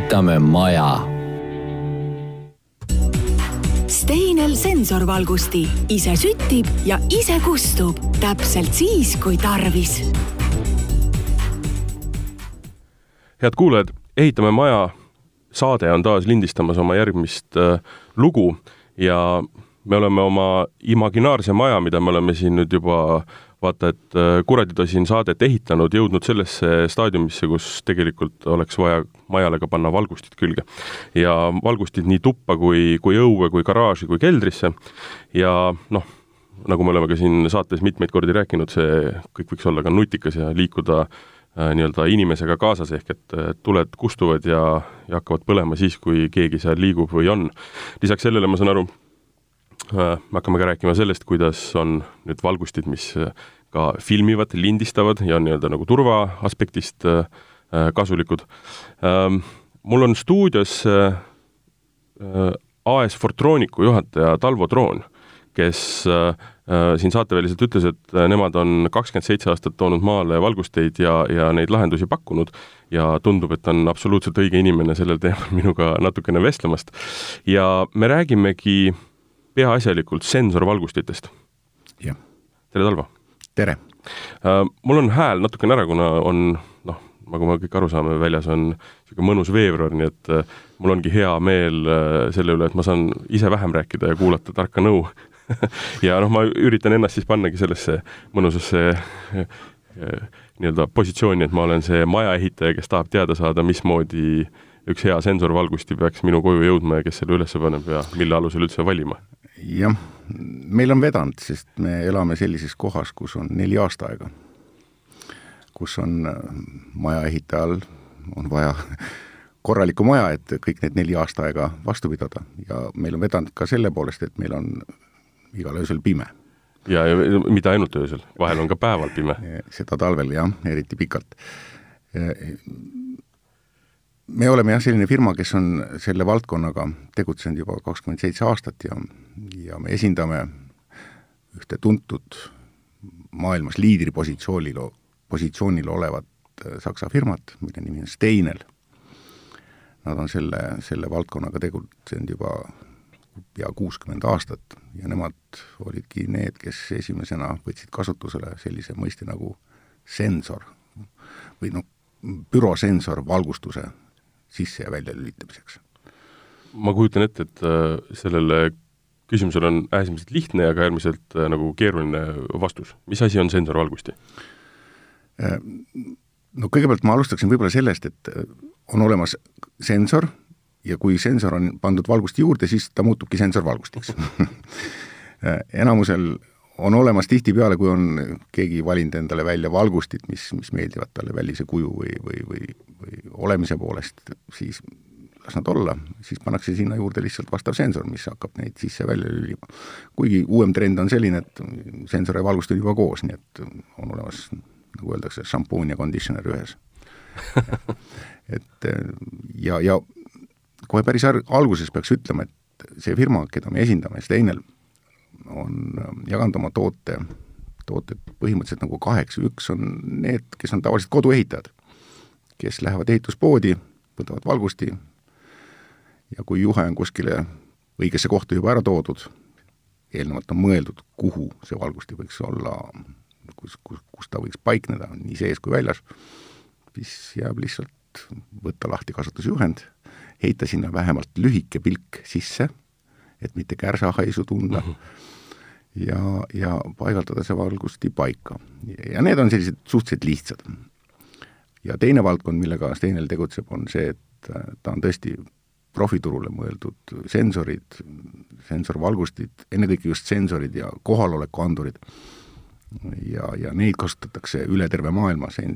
ehitame maja. Steinel sensorvalgusti ise süttib ja ise kustub täpselt siis, kui tarvis. head kuulajad, Ehitame maja saade on taas lindistamas oma järgmist äh, lugu ja me oleme oma imaginaarse maja, mida me oleme siin nüüd juba vaata et äh, kuraditosin saadet ehitanud, jõudnud sellesse staadiumisse, kus tegelikult oleks vaja majale ka panna valgustid külge. ja valgustid nii tuppa kui, kui õue, kui garaaži, kui keldrisse ja noh, nagu me oleme ka siin saates mitmeid kordi rääkinud, see kõik võiks olla ka nutikas ja liikuda äh, nii-öelda inimesega kaasas, ehk et tuled kustuvad ja, ja hakkavad põlema siis, kui keegi seal liigub või on. lisaks sellele ma saan aru, Äh, me hakkame ka rääkima sellest, kuidas on nüüd valgustid, mis äh, ka filmivad, lindistavad ja on nii-öelda nagu turva aspektist äh, kasulikud. Ähm, mul on stuudios AS Fortronicu juhataja Talvo Troon, kes siin saateväliselt ütles, et nemad on kakskümmend seitse aastat toonud maale valgusteid ja, ja neid lahendusi pakkunud ja tundub, et on absoluutselt õige inimene sellel teemal minuga natukene vestlemast. ja me räägimegi äh, peaasjalikult sensorvalgustitest. jah. tere, Talvo! tere uh,! Mul on hääl natukene ära, kuna on noh, nagu me kõik aru saame, väljas on niisugune mõnus veebruar, nii et uh, mul ongi hea meel uh, selle üle, et ma saan ise vähem rääkida ja kuulata tarka nõu ja noh, ma üritan ennast siis pannagi sellesse mõnusasse nii-öelda positsiooni, et ma olen see majaehitaja, kes tahab teada saada, mismoodi üks hea sensorvalgusti peaks minu koju jõudma ja kes selle üles paneb ja mille alusel üldse valima jah, meil on vedanud, sest me elame sellises kohas, kus on neli aastaaega, kus on äh, maja ehitajal, on vaja korralikku maja, et kõik need neli aastaaega vastu pidada ja meil on vedanud ka selle poolest, et meil on igal öösel pime. ja, ja mitte ainult öösel, vahel on ka päeval pime. seda talvel jah, eriti pikalt me oleme jah, selline firma, kes on selle valdkonnaga tegutsenud juba kakskümmend seitse aastat ja, ja me esindame ühte tuntud maailmas liidripositsioonil, positsioonil olevat äh, Saksa firmat, mille nimi on Steinel. Nad on selle, selle valdkonnaga tegutsenud juba pea kuuskümmend aastat ja nemad olidki need, kes esimesena võtsid kasutusele sellise mõiste nagu sensor või noh, bürosensor valgustuse sisse- ja väljalülitamiseks? ma kujutan ette, et äh, sellele küsimusele on äärmiselt lihtne ja ka äärmiselt äh, nagu keeruline vastus. mis asi on sensorvalgusti? Äh, no kõigepealt ma alustaksin võib-olla sellest, et on olemas sensor ja kui sensor on pandud valgusti juurde, siis ta muutubki sensorvalgustiks enamusel on olemas tihtipeale, kui on keegi valinud endale välja valgustit, mis, mis meeldivad talle välise kuju või, või, või, või olemise poolest, siis las nad olla, siis pannakse sinna juurde lihtsalt vastav sensor, mis hakkab neid sisse-välja lülima. kuigi uuem trend on selline, et sensor ja valgust on juba koos, nii et on olemas, nagu öeldakse, šampuun ja conditioner ühes et ja, ja kohe päris alguses peaks ütlema, et see firma, keda me esindame, Steinel, on jaganud oma toote, tooted põhimõtteliselt nagu kaheks, üks on need, kes on tavaliselt koduehitajad, kes lähevad ehituspoodi, võtavad valgusti ja kui juhe on kuskile õigesse kohta juba ära toodud, eelnevalt on mõeldud, kuhu see valgusti võiks olla, kus, kus, kus ta võiks paikneda, nii sees kui väljas, siis jääb lihtsalt võtta lahti kasutusjuhend, heita sinna vähemalt lühike pilk sisse, et mitte kärsahaisu tunda mm, -hmm ja, ja paigaldada see valgusti paika. ja need on sellised suhteliselt lihtsad. ja teine valdkond, millega Steinel tegutseb, on see, et ta on tõesti profiturule mõeldud sensorid, sensorvalgustid, ennekõike just sensorid ja kohalolekuandurid. ja, ja neid kasutatakse üle terve maailma, see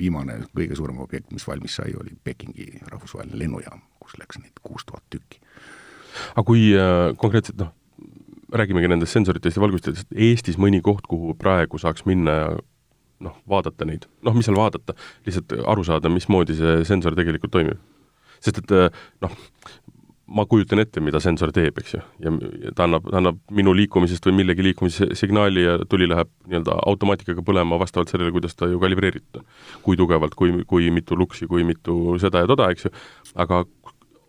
viimane kõige suurem objekt, mis valmis sai, oli Pekingi rahvusvaheline lennujaam, kus läks neid kuus tuhat tükki. aga kui äh, konkreetselt noh, räägimegi nendest sensoritest ja valgustitest, Eestis mõni koht, kuhu praegu saaks minna ja noh, vaadata neid, noh, mis seal vaadata, lihtsalt aru saada, mismoodi see sensor tegelikult toimib. Sest et noh, ma kujutan ette, mida sensor teeb, eks ju, ja ta annab, ta annab minu liikumisest või millegi liikumise signaali ja tuli läheb nii-öelda automaatikaga põlema vastavalt sellele, kuidas ta ju kalibreeritud on. kui tugevalt, kui, kui mitu luksi, kui mitu seda ja toda, eks ju, aga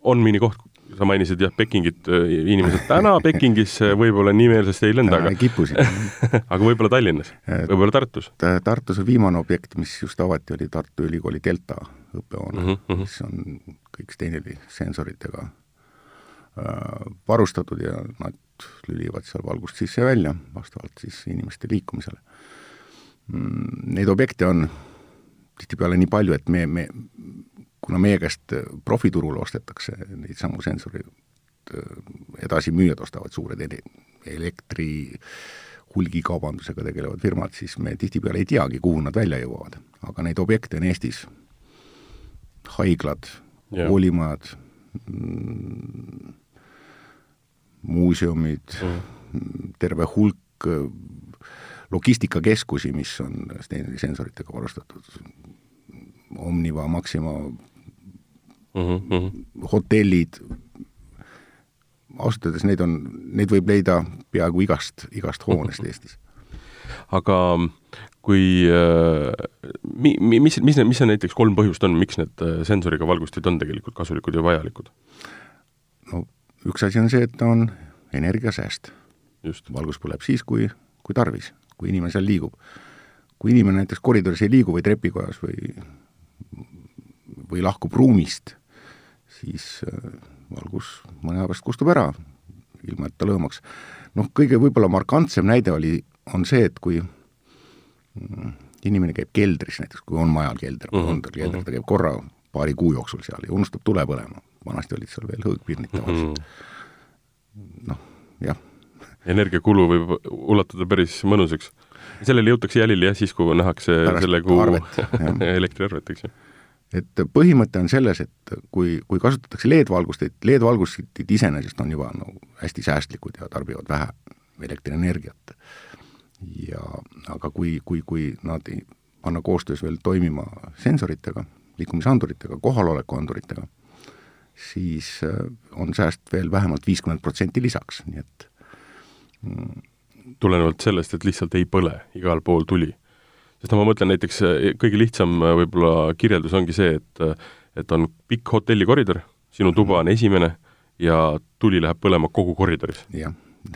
on mõni koht, sa mainisid jah, Pekingit, inimesed täna Pekingis võib-olla nii meelsasti ei lenda, aga kippusid aga võib-olla Tallinnas, võib-olla Tartus? Tartus on viimane objekt, mis just avati, oli Tartu Ülikooli Delta õppehoone mm, -hmm. mis on kõik Steineri sensoritega Äh, varustatud ja nad lülivad seal valgust sisse ja välja, vastavalt siis inimeste liikumisele. Mm, neid objekte on tihtipeale nii palju, et me, me, kuna meie käest profiturul ostetakse neid samu sensoreid, äh, edasimüüjad ostavad suured elektri hulgikaubandusega tegelevad firmad, siis me tihtipeale ei teagi, kuhu nad välja jõuavad. aga neid objekte on Eestis, haiglad, koolimajad, muuseumid mm., terve hulk äh, logistikakeskusi, mis on Steineri sensoritega varustatud, Omniva, Maxima mm, -hmm. hotellid, ausalt öeldes neid on, neid võib leida peaaegu igast, igast hoonest. Eestis. Aga kui äh, mi-, mi-, mis, mis mis see näiteks kolm põhjust on, miks need äh, sensoriga valgustid on tegelikult kasulikud ja vajalikud? no üks asi on see, et ta on energiasääst. valgus põleb siis, kui, kui tarvis, kui inimene seal liigub. kui inimene näiteks koridoris ei liigu või trepikojas või, või lahkub ruumist, siis äh, valgus mõne aja pärast kustub ära, ilma et ta lõõmaks. noh, kõige võib-olla markantsem näide oli, on see, et kui mm, inimene käib keldris näiteks, kui on majal kelder mm, -hmm. on tal kelder, ta käib korra paari kuu jooksul seal ja unustab tule põlema vanasti olid seal veel hõõgpirnid tavaliselt mm. -hmm. noh, jah. energiakulu võib ulatuda päris mõnusaks. sellele jõutakse jälile jah, siis kui nähakse Pärast selle kuu elektriarvet, eks ju et põhimõte on selles, et kui, kui kasutatakse LED-valgusteid, LED-valgustid iseenesest on juba no hästi säästlikud ja tarbivad vähe elektrienergiat. Ja aga kui, kui, kui nad panna koostöös veel toimima sensoritega, liikumisanduritega, kohalolekuanduritega, siis äh, on sääst veel vähemalt viiskümmend protsenti lisaks, nii et mm. tulenevalt sellest, et lihtsalt ei põle, igal pool tuli. sest no ma mõtlen näiteks, äh, kõige lihtsam äh, võib-olla kirjeldus ongi see, et et on pikk hotellikoridor, sinu tuba on esimene ja tuli läheb põlema kogu koridoris.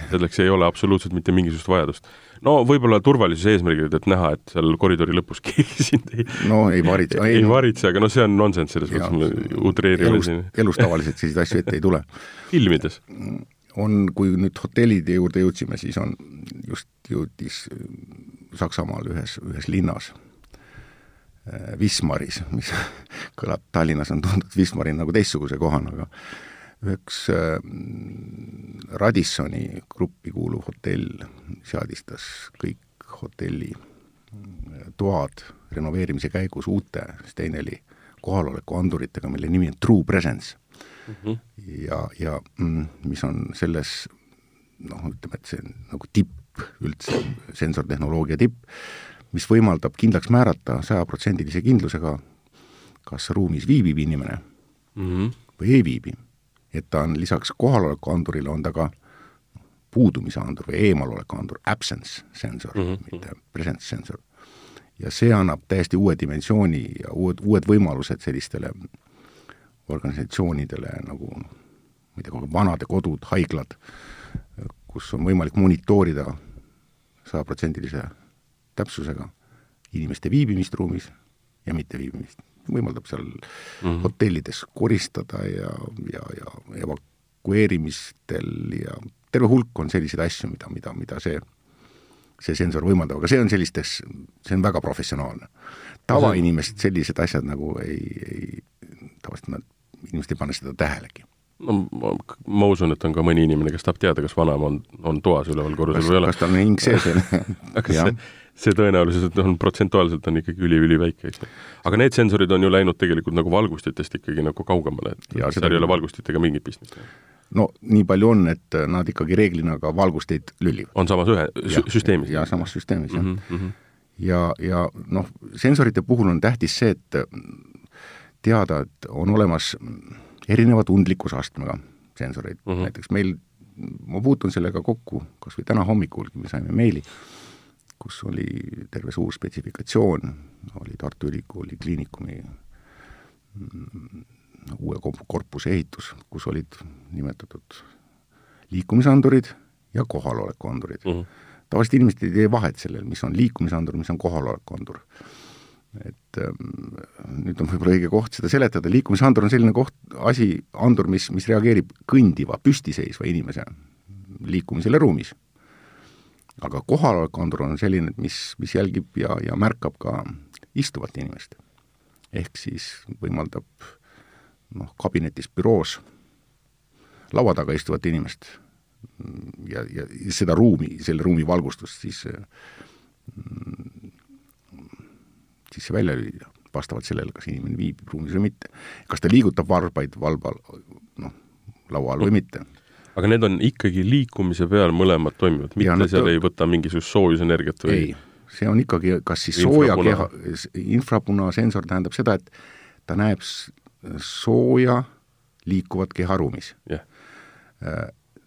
Selleks ei ole absoluutselt mitte mingisugust vajadust no võib-olla turvalisuse eesmärgil, et näha, et seal koridori lõpus keegi sind ei no ei varitse. ei, ei varitse, aga noh, see on nonsense selles mõttes, me utreerime siin. elus tavaliselt selliseid asju ette ei tule. filmides? on, kui nüüd hotellide juurde jõudsime, siis on, just jõudis Saksamaal ühes, ühes linnas, äh, Wismaris, mis kõlab, Tallinnas on tuntud Wismari nagu teistsuguse kohana, aga üheks äh, Radissoni gruppi kuuluv hotell seadistas kõik hotelli äh, toad renoveerimise käigus uute Steineli kohalolekuanduritega, mille nimi on True Presence mm. -hmm. ja, ja mm, mis on selles noh, ütleme, et see on nagu tipp üldse, sensortehnoloogia tipp, mis võimaldab kindlaks määrata sajaprotsendilise kindlusega, kas ruumis viibib inimene mm -hmm. või ei viibi et ta on lisaks kohalolekuandurile, on ta ka puudumise andur või eemaloleku andur, absence sensor mm, -hmm. mitte presence sensor. ja see annab täiesti uue dimensiooni ja uued, uued võimalused sellistele organisatsioonidele nagu ma ei tea, vanade kodud, haiglad, kus on võimalik monitoorida sajaprotsendilise täpsusega inimeste viibimist ruumis ja mitteviibimist võimaldab seal mm -hmm. hotellides koristada ja, ja, ja evakueerimistel ja terve hulk on selliseid asju, mida, mida, mida see, see sensor võimaldab, aga see on sellistes, see on väga professionaalne. tavainimesed sellised asjad nagu ei, ei, tavaliselt nad, inimesed ei pane seda tähelegi no ma, ma usun, et on ka mõni inimene, kes tahab teada, kas vanaema on, on toas üleval korrusel või ei ole. kas tal on hing sees veel aga see, see tõenäoliselt on protsentuaalselt on ikkagi üli-üliväike, eks ju. aga need sensorid on ju läinud tegelikult nagu valgustitest ikkagi nagu kaugemale, et ja, seal ei ole valgustitega mingit pistmist. no nii palju on, et nad ikkagi reeglina ka valgusteid lüllivad. on samas ühe ja, süsteemis? jaa, samas süsteemis, jah mm. -hmm. ja, ja noh, sensorite puhul on tähtis see, et teada, et on olemas erineva tundlikkusastmega sensoreid mm, -hmm. näiteks meil, ma puutun sellega kokku, kas või täna hommikulgi me saime meili, kus oli terve suur spetsifikatsioon, oli Tartu Ülikooli Kliinikumi mm, uue korpuse ehitus, kus olid nimetatud liikumisandurid ja kohalolekuandurid mm. -hmm. tavaliselt inimesed ei tee vahet sellel, mis on liikumisandur, mis on kohalolekuandur. et ähm, nüüd on võib-olla õige koht seda seletada, liikumisandur on selline koht, asi, andur, mis, mis reageerib kõndiva, püstiseisva inimese liikumisele ruumis. Aga kohalolekuandur on selline, mis, mis jälgib ja, ja märkab ka istuvat inimest. ehk siis võimaldab noh, kabinetis, büroos laua taga istuvat inimest ja, ja seda ruumi, selle ruumi valgustust siis mm, siis välja lülida, vastavalt sellele, kas inimene viibib ruumis või mitte. kas ta liigutab varbaid valval, noh, laua all või mitte. Aga need on ikkagi liikumise peal mõlemad toimivad, mitte ja, seal ei võta mingisugust soojusenergiat või? ei, see on ikkagi kas siis sooja keha, infrapunasensor tähendab seda, et ta näeb sooja liikuvat keharuumis yeah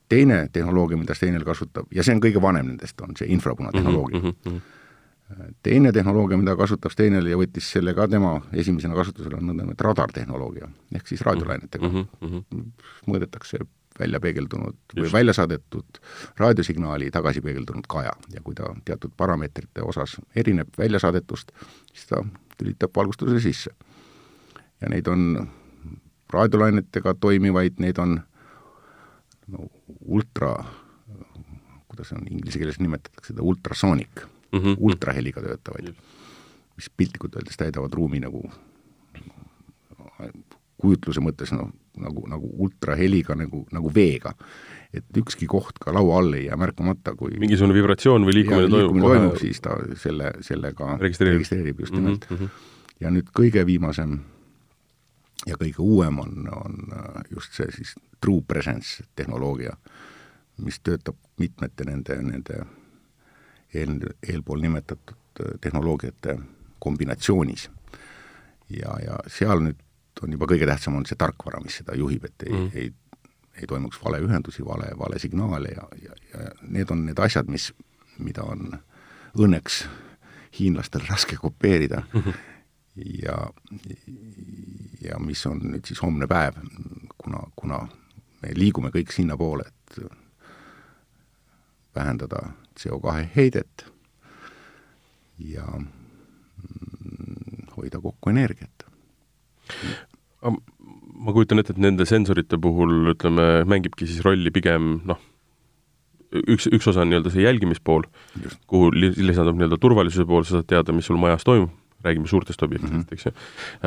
teine tehnoloogia, mida Steinel kasutab, ja see on kõige vanem nendest, on see infrapunatehnoloogia mm. -hmm. teine tehnoloogia, mida kasutab Steinel ja võttis selle ka tema esimesena kasutusele, on nõndanimetatud radartehnoloogia, ehk siis raadiolainetega mm. -hmm. mõõdetakse välja peegeldunud või Just. välja saadetud raadiosignaali tagasi peegeldunud kaja ja kui ta teatud parameetrite osas erineb väljasaadetust, siis ta tülitab valgustuse sisse. ja neid on raadiolainetega toimivaid, neid on no ultra, kuidas on inglise keeles nimetatakse seda, ultrasoonik mm, -hmm. ultraheliga töötavaid, mis piltlikult öeldes täidavad ruumi nagu kujutluse mõttes noh, nagu, nagu ultraheliga nagu, nagu veega. et ükski koht ka laua all ei jää märkamata, kui mingisugune vibratsioon või liikumine toimub kohe toimub, siis ta selle, sellega registreerib, registreerib just nimelt mm. -hmm. ja nüüd kõige viimasem ja kõige uuem on, on just see siis true presence tehnoloogia, mis töötab mitmete nende, nende eel, eelpool nimetatud äh, tehnoloogiate kombinatsioonis. ja, ja seal nüüd on juba kõige tähtsam on see tarkvara, mis seda juhib, et ei mm., ei, ei toimuks valeühendusi, vale, vale signaale ja, ja, ja need on need asjad, mis, mida on õnneks hiinlastel raske kopeerida mm. -hmm. ja, ja mis on nüüd siis homne päev, kuna, kuna me liigume kõik sinnapoole, et vähendada CO2 heidet ja mm, hoida kokku energiat. Ma kujutan ette, et nende sensorite puhul ütleme, mängibki siis rolli pigem noh, üks, üks osa on nii-öelda see jälgimispool, kuhu lisandub nii-öelda turvalisuse pool, sa saad teada, mis sul majas toimub, räägime suurtest objektidest mm, -hmm. eks ju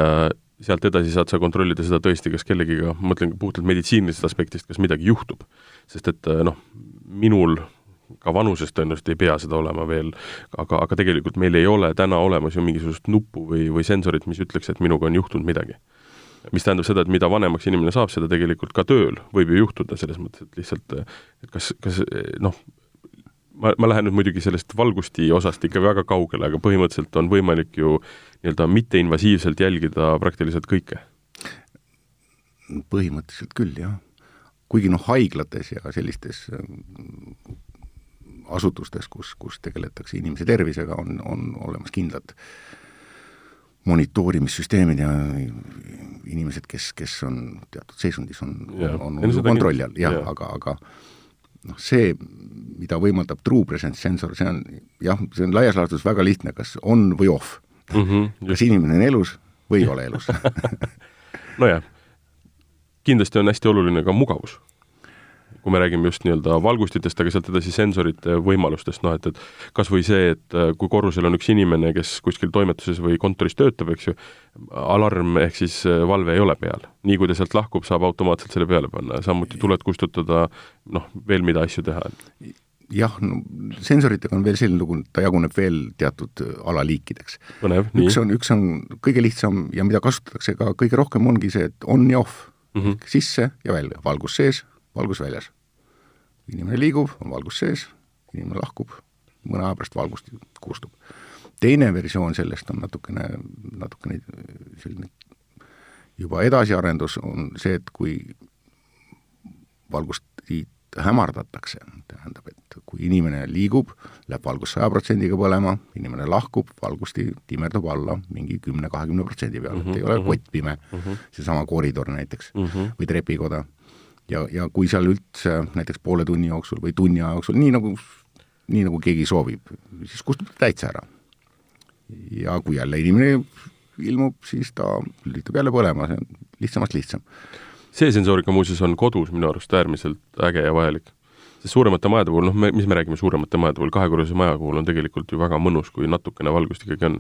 äh,, sealt edasi saad sa kontrollida seda tõesti, kas kellegiga, ma mõtlen puhtalt meditsiinilisest aspektist, kas midagi juhtub. sest et äh, noh, minul ka vanuses tõenäoliselt ei pea seda olema veel, aga, aga tegelikult meil ei ole täna olemas ju mingisugust nuppu või, või sensorit, mis ütleks, et minuga on juhtunud midagi. Mis tähendab seda, et mida vanemaks inimene saab, seda tegelikult ka tööl võib ju juhtuda, selles mõttes, et lihtsalt et kas, kas noh, ma, ma lähen nüüd muidugi sellest valgusti osast ikka väga kaugele, aga põhimõtteliselt on võimalik ju nii-öelda mitteinvasiivselt jälgida praktiliselt kõike? põhimõtteliselt küll, jah. kuigi noh, haiglates ja sellistes äh, asutustes, kus, kus tegeletakse inimese tervisega, on, on olemas kindlad monitoorimissüsteemid ja inimesed, kes, kes on teatud seisundis, on, on, on kontrolli all, jah ja., aga, aga noh, see, mida võimaldab true presence sensor, see on jah, see on laias laastus väga lihtne, kas on või off. Mm. -hmm, kas inimene on elus või ei ole elus. Nojah, kindlasti on hästi oluline ka mugavus kui me räägime just nii-öelda valgustitest, aga sealt edasi sensorite võimalustest, noh et, et kas või see, et äh, kui korrusel on üks inimene, kes kuskil toimetuses või kontoris töötab, eks ju, alarm ehk siis äh, valve ei ole peal. nii kui ta sealt lahkub, saab automaatselt selle peale panna, samuti tuled kustutada, noh, veel mida asju teha jah, no sensoritega on veel selline lugu, ta jaguneb veel teatud äh, alaliikideks. üks on, üks on kõige lihtsam ja mida kasutatakse ka kõige rohkem, ongi see, et on ja off mm, -hmm. sisse ja välja, valgus sees, valgus väljas. inimene liigub, on valgus sees, inimene lahkub, mõne aja pärast valgus kustub. teine versioon sellest on natukene, natukene selline juba edasiarendus, on see, et kui valgusti hämardatakse, tähendab, et kui inimene liigub, läheb valgus saja protsendiga põlema, inimene lahkub, valgusti timerdub alla mingi kümne-kahekümne protsendi peale mm, -hmm, et ei ole mhm. kottpime mm -hmm., seesama koridor näiteks mm -hmm. või trepikoda. Ja, ja kui seal üldse näiteks poole tunni jooksul või tunni aja jooksul, nii nagu, nii nagu keegi soovib, siis kustub ta täitsa ära. ja kui jälle inimene ilmub, siis ta lülitab jälle põlema, see on lihtsamast lihtsam see sensoorika muuseas on kodus minu arust äärmiselt äge ja vajalik. sest suuremate majade puhul, noh, me, mis me räägime suuremate majade puhul, kahekorruselise maja puhul on tegelikult ju väga mõnus, kui natukene valgust ikkagi on.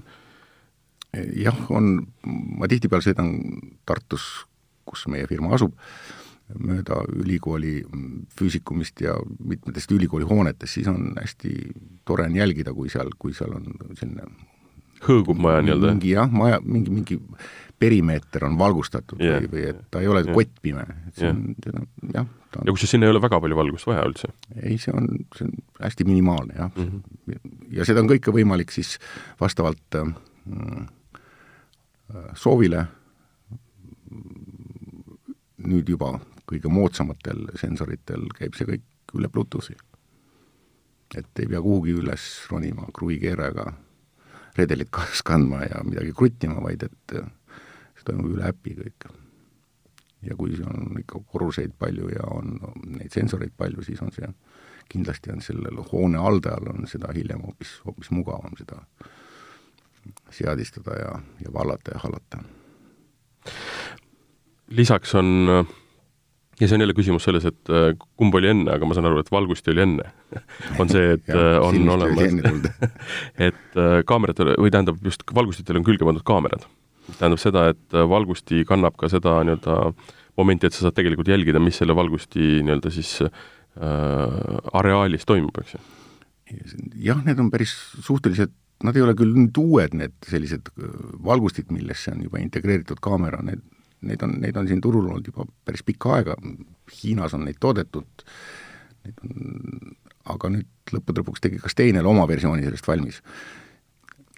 jah, on, ma tihtipeale sõidan Tartus, kus meie firma asub, mööda ülikooli füüsikumist ja mitmetest ülikooli hoonetest, siis on hästi tore on jälgida, kui seal, kui seal on selline hõõgub maja nii-öelda? mingi jah, maja, mingi, mingi perimeeter on valgustatud yeah. või, või et ta ei ole yeah. kottpime, et see on, seda jah. ja kusjuures sinna ei ole väga palju valgust vaja üldse? ei, see on, see on hästi minimaalne jah mm. -hmm. ja seda on kõike võimalik siis vastavalt mm, soovile nüüd juba kõige moodsamatel sensoritel käib see kõik üle Bluetoothi. et ei pea kuhugi üles ronima kruvikeerajaga redelit kaasas kandma ja midagi kruttima, vaid et see toimub üle äpi kõik. ja kui on ikka korruseid palju ja on neid sensoreid palju, siis on see, kindlasti on sellel hoone haldajal on seda hiljem hoopis, hoopis mugavam seda seadistada ja, ja vallata ja hallata. lisaks on ja see on jälle küsimus selles, et äh, kumb oli enne, aga ma saan aru, et valgusti oli enne. On see, et ja, äh, on olemas. et äh, kaameratel või tähendab just valgustitel on külge pandud kaamerad. Tähendab seda, et valgusti kannab ka seda nii-öelda momenti, et sa saad tegelikult jälgida, mis selle valgusti nii-öelda siis äh, areaalis toimub, eks ju? jah, need on päris suhteliselt, nad ei ole küll nüüd uued, need sellised valgustid, millesse on juba integreeritud kaamera, need, neid on, neid on siin turul olnud juba päris pikka aega, Hiinas on neid toodetud, neid on, aga nüüd lõppude lõpuks tegi ka Steinel oma versiooni sellest valmis.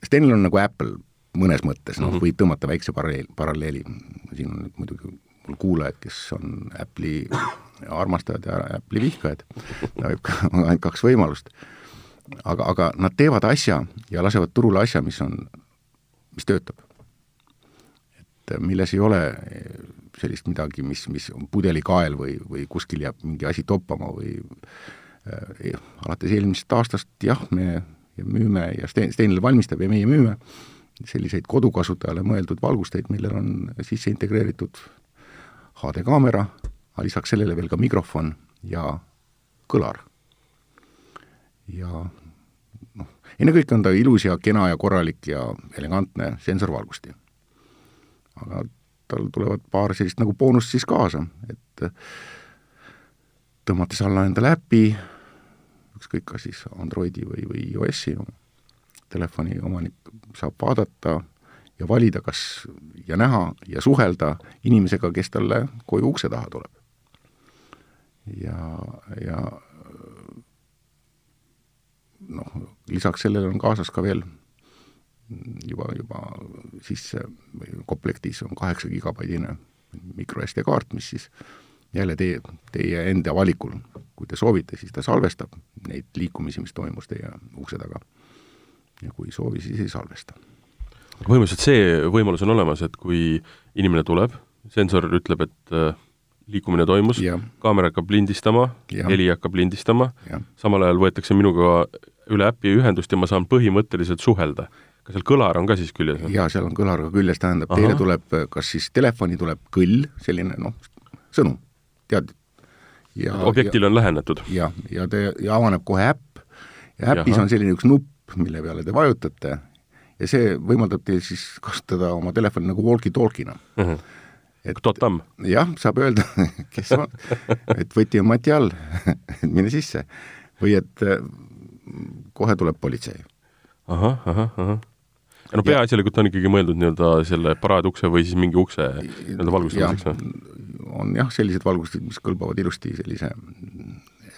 Steinel on nagu Apple mõnes mõttes, noh mm -hmm., võib tõmmata väikse paralleel, paralleeli, siin on nüüd muidugi mul kuulajad, kes on Apple'i armastajad ja Apple'i vihkajad, on ainult kaks võimalust. aga, aga nad teevad asja ja lasevad turule asja, mis on, mis töötab. Et milles ei ole sellist midagi, mis, mis on pudelikael või, või kuskil jääb mingi asi toppama või äh, alates eelmisest aastast jah, me müüme ja Sten-, Stenil valmistab ja meie müüme selliseid kodukasutajale mõeldud valgusteid, millel on sisse integreeritud HD kaamera, aga lisaks sellele veel ka mikrofon ja kõlar. ja noh, ennekõike on ta ilus ja kena ja korralik ja elegantne sensorvalgusti. Aga tal tulevad paar sellist nagu boonust siis kaasa, et tõmmates alla endale äpi, ükskõik kas siis Androidi või, või iOS-i telefoni omanik saab vaadata ja valida, kas ja näha ja suhelda inimesega, kes talle koju ukse taha tuleb. ja, ja noh, lisaks sellele on kaasas ka veel juba, juba sisse komplektis on kaheksa gigabaidine micro SD kaart, mis siis jälle teie, teie enda valikul, kui te soovite, siis ta salvestab neid liikumisi, mis toimus teie ukse taga ja kui ei soovi, siis ei salvesta. põhimõtteliselt see võimalus on olemas, et kui inimene tuleb, sensor ütleb, et äh, liikumine toimus, kaamera hakkab lindistama, heli hakkab lindistama, samal ajal võetakse minuga üle äpi ühendust ja ma saan põhimõtteliselt suhelda. Kas seal kõlar on ka siis küljes? jaa, seal on kõlar ka küljes, tähendab, teile tuleb, kas siis telefoni tuleb kõll, selline noh, sõnum, tead. ja objektile on lähenetud? jah, ja te, ja avaneb kohe äpp ja äpis Jaha. on selline üks nupp, mille peale te vajutate ja see võimaldab teil siis kasutada oma telefoni nagu walkie-talkie'na mm. -hmm. et Totam. jah, saab öelda, kes on, et võti on mati all mine sisse. või et äh, kohe tuleb politsei. ahah, ahah, ahah ja no peaasjalikult on ikkagi mõeldud nii-öelda selle paraadukse või siis mingi ukse nii-öelda valgustamiseks või? on jah, sellised valgustid, mis kõlbavad ilusti sellise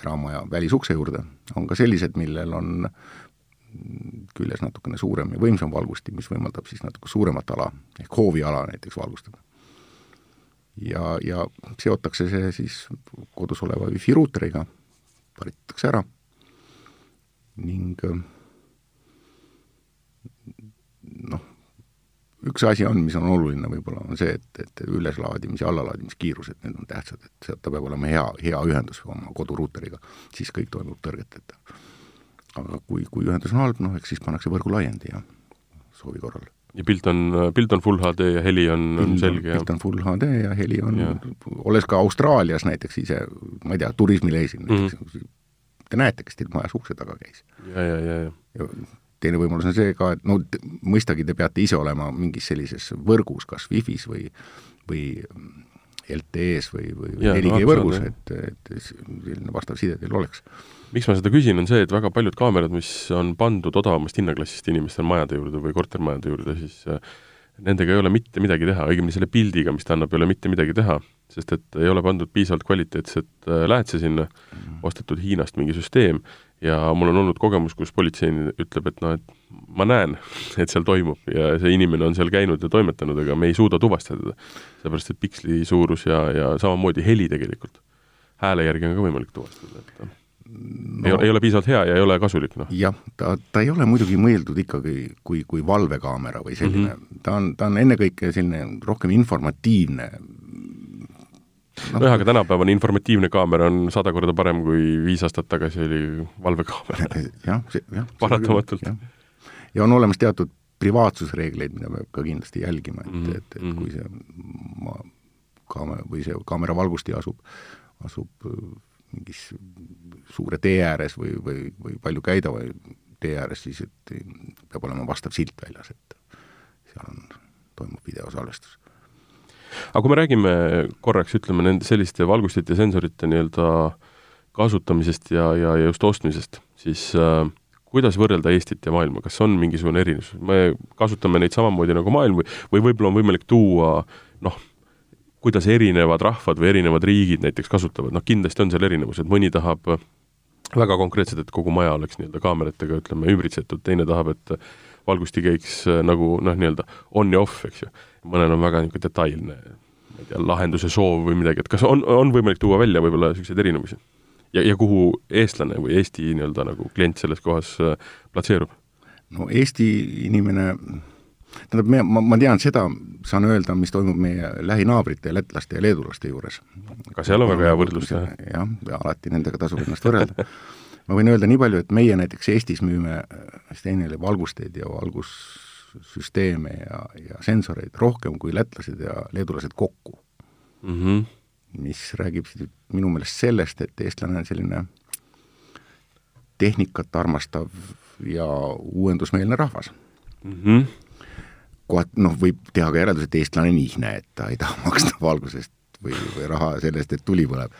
eramaja välisukse juurde, on ka sellised, millel on küljes natukene suurem ja võimsam valgustik, mis võimaldab siis natuke suuremat ala ehk hooviala näiteks valgustada. ja, ja seotakse see siis kodus oleva wifi ruuteriga, paritatakse ära ning noh, üks asi on, mis on oluline võib-olla, on see, et, et üleslaadimis- ja allalaadimiskiirused, need on tähtsad, et see, ta peab olema hea, hea ühendus oma koduruuteriga, siis kõik toimub tõrgeteta. aga kui, kui ühendus on halb, noh, eks siis pannakse võrgulaiendi ja soovi korral. ja pilt on, pilt on full HD ja heli on, on selge ja pilt on full HD ja heli on, olles ka Austraalias näiteks ise, ma ei tea, turismileisil mm -hmm. näiteks, te näete, kes teil majas ukse taga käis. ja, ja, ja, ja, ja teine võimalus on see ka, et no mõistagi te peate ise olema mingis sellises võrgus, kas Wi-Fi-s või, või LTE-s või, või 4G no, võrgus, et, et selline vastav side teil oleks. miks ma seda küsin, on see, et väga paljud kaamerad, mis on pandud odavamast hinnaklassist inimestel majade juurde või kortermajade juurde, siis äh, nendega ei ole mitte midagi teha, õigemini selle pildiga, mis ta annab, ei ole mitte midagi teha, sest et ei ole pandud piisavalt kvaliteetset äh, lähedse sinna, mm. ostetud Hiinast mingi süsteem ja mul on olnud kogemus, kus politsei ütleb, et noh, et ma näen, et seal toimub ja see inimene on seal käinud ja toimetanud, aga me ei suuda tuvastada teda. sellepärast, et piksli suurus ja, ja samamoodi heli tegelikult. hääle järgi on ka võimalik tuvastada, et no. ei, ole, ei ole piisavalt hea ja ei ole kasulik, noh. jah, ta, ta ei ole muidugi mõeldud ikkagi kui, kui valvekaamera või selline mm, -hmm. ta on, ta on ennekõike selline rohkem informatiivne. Nojah, aga tänapäevane informatiivne kaamera on sada korda parem, kui viis aastat tagasi oli valvekaamera. jah, jah. paratamatult. ja on olemas teatud privaatsusreegleid, mida peab ka kindlasti jälgima, et mm, -hmm. et, et mhm. kui see ma, kaamera või see kaamera valgusti asub, asub äh, mingis suure tee ääres või, või, või palju käidava tee ääres, siis et peab olema vastav silt väljas, et seal on, toimub videosalvestus aga kui me räägime korraks, ütleme, nende selliste valgustite, sensorite nii-öelda kasutamisest ja, ja, ja just ostmisest, siis äh, kuidas võrrelda Eestit ja maailma, kas on mingisugune erinevus, me kasutame neid samamoodi nagu maailm või, või võib-olla on võimalik tuua noh, kuidas erinevad rahvad või erinevad riigid näiteks kasutavad, noh kindlasti on seal erinevused, mõni tahab väga konkreetselt, et kogu maja oleks nii-öelda kaameratega, ütleme, ümbritsetud, teine tahab, et valgusti käiks äh, nagu noh, nii-öelda on ja off, eks ju. mõnel on väga niisugune detailne, ma ei tea, lahenduse soov või midagi, et kas on, on võimalik tuua välja võib-olla niisuguseid erinevusi? ja, ja kuhu eestlane või Eesti nii-öelda nagu klient selles kohas äh, platseerub? no Eesti inimene tähendab, me, ma, ma tean seda, saan öelda, mis toimub meie lähinaabrite, lätlaste ja leedulaste juures. ka seal on väga hea võrdlus teha. jah, ja alati nendega tasub ennast võrrelda ma võin öelda nii palju, et meie näiteks Eestis müüme Stenile valgusteid ja valgussüsteeme ja, ja sensoreid rohkem kui lätlased ja leedulased kokku mm. -hmm. mis räägib minu meelest sellest, et eestlane on selline tehnikat armastav ja uuendusmeelne rahvas mm. -hmm. kohati noh, võib teha ka järelduse, et eestlane on ihne, et ta ei taha maksta valgusest või, või raha selle eest, et tuli põleb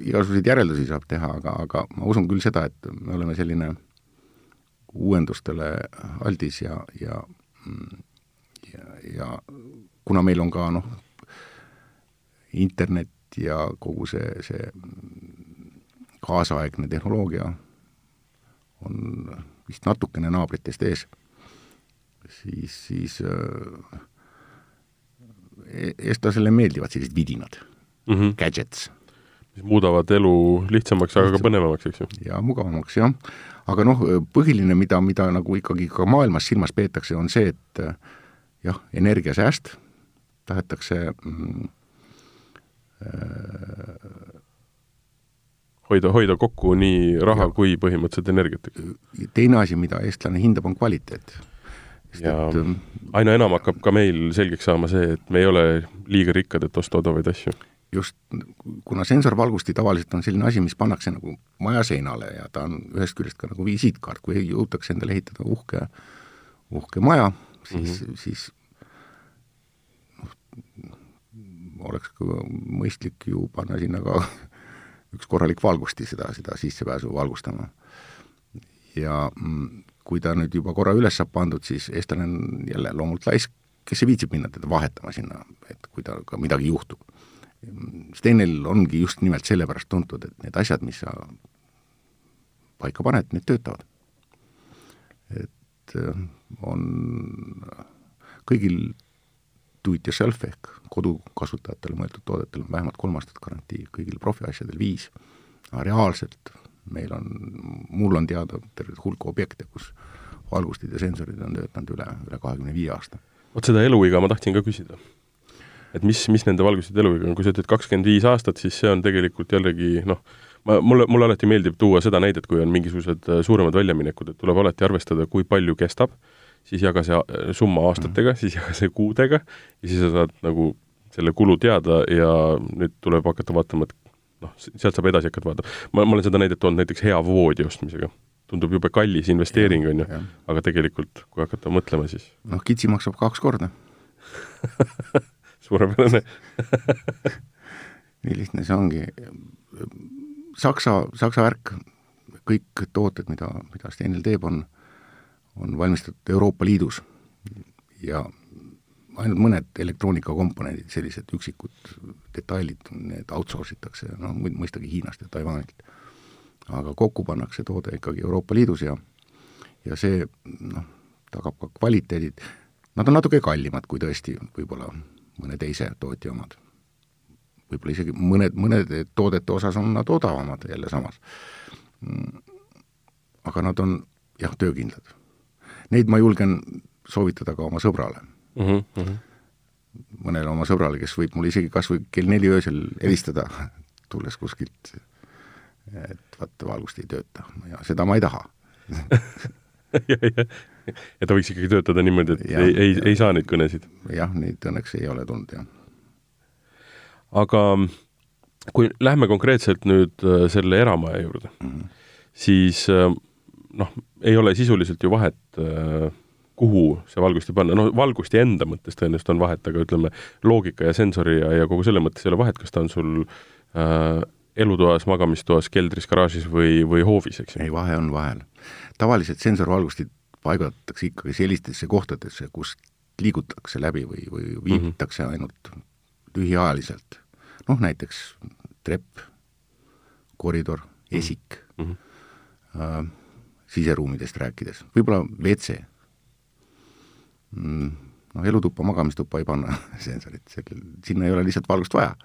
igasuguseid järeldusi saab teha, aga, aga ma usun küll seda, et me oleme selline uuendustele aldis ja, ja ja, ja kuna meil on ka noh, internet ja kogu see, see kaasaegne tehnoloogia on vist natukene naabritest ees, siis, siis äh, eestlasele meeldivad sellised vidinad mm, -hmm. gadgets mis muudavad elu lihtsamaks, aga ka põnevamaks, eks ju? jaa, mugavamaks, jah. aga noh, põhiline, mida, mida nagu ikkagi ka maailmas silmas peetakse, on see, et jah, energiasääst, tahetakse mm, äh, hoida, hoida kokku nii raha ja. kui põhimõtteliselt energiat, teine asi, mida eestlane hindab, on kvaliteet. ja et, ähm, aina enam hakkab ka meil selgeks saama see, et me ei ole liiga rikkad, et osta odavaid asju just, kuna sensorvalgusti tavaliselt on selline asi, mis pannakse nagu maja seinale ja ta on ühest küljest ka nagu visiitkaart, kui jõutakse endale ehitada uhke, uhke maja, siis mm, -hmm. siis noh, oleks ka mõistlik ju panna sinna ka üks korralik valgusti seda, seda sissepääsu valgustama. ja mm, kui ta nüüd juba korra üles saab pandud, siis eestlane on jälle loomult laisk, kes ei viitsib minna teda vahetama sinna, et kui ka midagi juhtub Stenel ongi just nimelt sellepärast tuntud, et need asjad, mis sa paika paned, need töötavad. et äh, on kõigil do it yourself ehk kodukasutajatele mõeldud toodetel on vähemalt kolm aastat garantii, kõigil profiasjadel viis. aga reaalselt meil on, mul on teada terve hulk objekte, kus valgustid ja sensorid on töötanud üle, üle kahekümne viie aasta. vot seda eluiga ma tahtsin ka küsida. Et mis, mis nende valgustide eluiga on, kui sa ütled kakskümmend viis aastat, siis see on tegelikult jällegi noh, ma, mulle, mulle alati meeldib tuua seda näidet, kui on mingisugused äh, suuremad väljaminekud, et tuleb alati arvestada, kui palju kestab, siis jaga see äh, summa aastatega mm, -hmm. siis jaga see kuudega ja siis sa saad nagu selle kulu teada ja nüüd tuleb hakata vaatama, et noh, sealt saab edasi hakata vaatama. ma, ma olen seda näidet toonud näiteks hea voodi ostmisega. tundub jube kallis investeering, on ju, aga tegelikult, kui hakata mõtlema, siis noh, kitsi maksab kaks korda suurepärane. Nii lihtne see ongi. Saksa, Saksa värk, kõik tooted, mida, mida Stenil teeb, on, on valmistatud Euroopa Liidus. Ja ainult mõned elektroonikakomponendid, sellised üksikud detailid, need outsource itakse, no mõistagi Hiinast ja Taiwanilt. aga kokku pannakse toode ikkagi Euroopa Liidus ja ja see noh, tagab ka kvaliteedid, nad on natuke kallimad kui tõesti võib-olla mõne teise tootja omad võib-olla isegi mõned, mõnede toodete osas on nad odavamad jälle samas. aga nad on jah, töökindlad. Neid ma julgen soovitada ka oma sõbrale mm. -hmm. mõnele oma sõbrale, kes võib mulle isegi kas või kell neli öösel helistada, tulles kuskilt, et vaata, valgust ei tööta ja seda ma ei taha ja, ta võiks ikkagi töötada niimoodi, et ja, ei, ei, ei saa neid kõnesid? jah, neid õnneks ei ole tulnud, jah aga kui lähme konkreetselt nüüd äh, selle eramaja juurde mm, -hmm. siis äh, noh, ei ole sisuliselt ju vahet, äh, kuhu see valgusti panna, no valgusti enda mõttes tõenäoliselt on vahet, aga ütleme, loogika ja sensori ja, ja kogu selle mõttes ei ole vahet, kas ta on sul äh, elutoas, magamistoas, keldris, garaažis või, või hoovis, eks ju? ei, vahe on vahel. tavaliselt sensorvalgustid paigutatakse ikkagi sellistesse kohtadesse, kus liigutakse läbi või, või viibitakse mm -hmm. ainult lühiajaliselt noh, näiteks trepp, koridor, mhm. esik mm, -hmm. äh, siseruumidest rääkides, võib-olla WC mm,, noh, elutuppa, magamistuppa ei panna sensorit, sinna ei ole lihtsalt valgust vaja.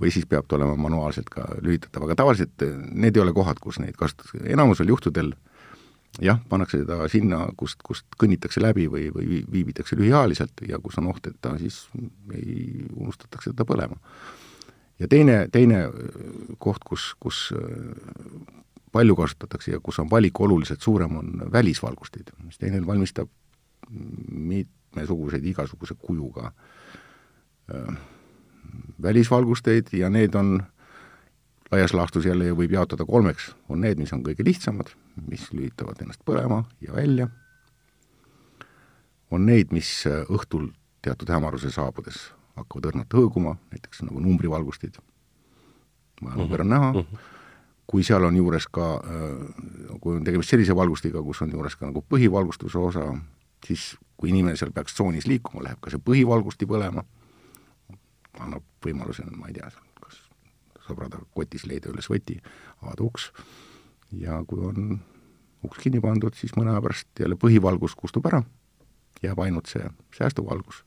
või siis peab ta olema manuaalselt ka lülitatav, aga tavaliselt äh, need ei ole kohad, kus neid kasutatakse, enamusel juhtudel jah, pannakse ta sinna, kust, kust kõnnitakse läbi või, või viibitakse lühiajaliselt ja kus on oht, et ta siis ei, unustatakse teda põlema. ja teine, teine koht, kus, kus palju kasutatakse ja kus on valik oluliselt suurem, on välisvalgustid, mis teine valmistab mitmesuguseid igasuguse kujuga äh, välisvalgusteid ja need on laias laastus jälle võib jaotada kolmeks, on need, mis on kõige lihtsamad, mis lülitavad ennast põlema ja välja, on neid, mis äh, õhtul teatud hämaruse saabudes hakkavad õrnalt hõõguma, näiteks nagu numbrivalgustid, number on näha, mhm. kui seal on juures ka, äh, kui on tegemist sellise valgustiga, kus on juures ka nagu põhivalgustuse osa, siis kui inimene seal peaks tsoonis liikuma, läheb ka see põhivalgusti põlema, annab võimaluse, ma ei tea, kas sõbrada kotis leida üles võti, avada uks ja kui on uks kinni pandud, siis mõne aja pärast jälle põhivalgus kustub ära, jääb ainult see säästuvalgus.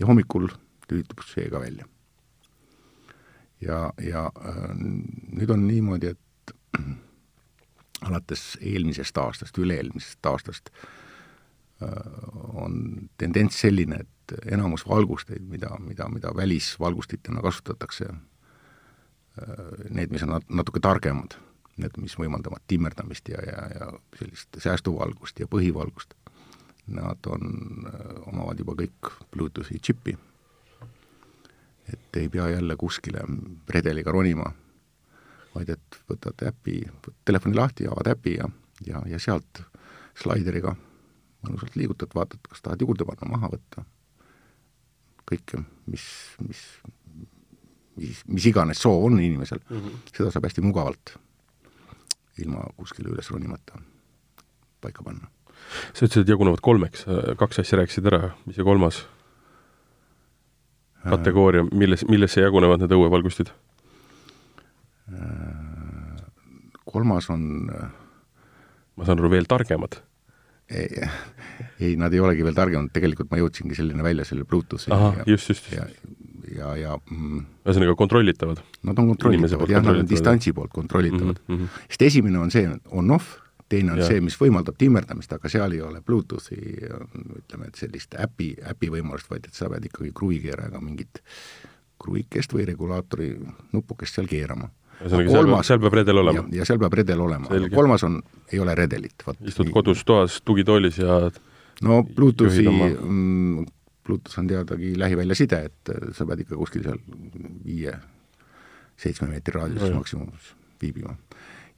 ja hommikul lülitub see ka välja. ja, ja äh, nüüd on niimoodi, et alates eelmisest aastast, üle-eelmisest aastast äh, on tendents selline, et enamus valgusteid, mida, mida, mida välisvalgustitena kasutatakse need, mis on natuke targemad. Need, mis võimaldavad timmerdamist ja, ja, ja sellist säästuvalgust ja põhivalgust, nad on, omavad juba kõik Bluetoothi džipi. et ei pea jälle kuskile redeliga ronima, vaid et võtad äpi, telefoni lahti, avad äpi ja, ja, ja sealt slaideriga mõnusalt liigutad, vaatad, kas tahad juurde panna, maha võtta, kõike, mis, mis mis, mis iganes soov on inimesel mm, -hmm. seda saab hästi mugavalt ilma kuskile üles ronimata paika panna. sa ütlesid, et jagunevad kolmeks, kaks asja rääkisid ära, mis see kolmas kategooria, milles, millesse jagunevad need õuevalgustid? kolmas on ma saan aru, veel targemad? ei, ei, nad ei olegi veel targemad, tegelikult ma jõudsingi selline välja selle Bluetoothi ahah, just, just, ja, just. ja, ja mm, ühesõnaga kontrollitavad. Nad on kontrollitavad, jah, nad on distantsi poolt kontrollitavad Mhm, mhm. sest esimene on see on-off, teine on ja. see, mis võimaldab timmerdamist, aga seal ei ole Bluetoothi ütleme, et sellist äpi, äpi võimalust, vaid et sa pead ikkagi kruvikeerajaga mingit kruvikest või regulaatori nupukest seal keerama. ühesõnaga, seal peab, seal peab redel olema. ja seal peab redel olema, kolmas on, ei ole redelit, vot. istud kodus toas tugitoolis ja no Bluetoothi mm, Bluetooth on teadagi lähiväljaside, et äh, sa pead ikka kuskil seal viie, seitsme meetri raadiuses Nojah. maksimumis viibima.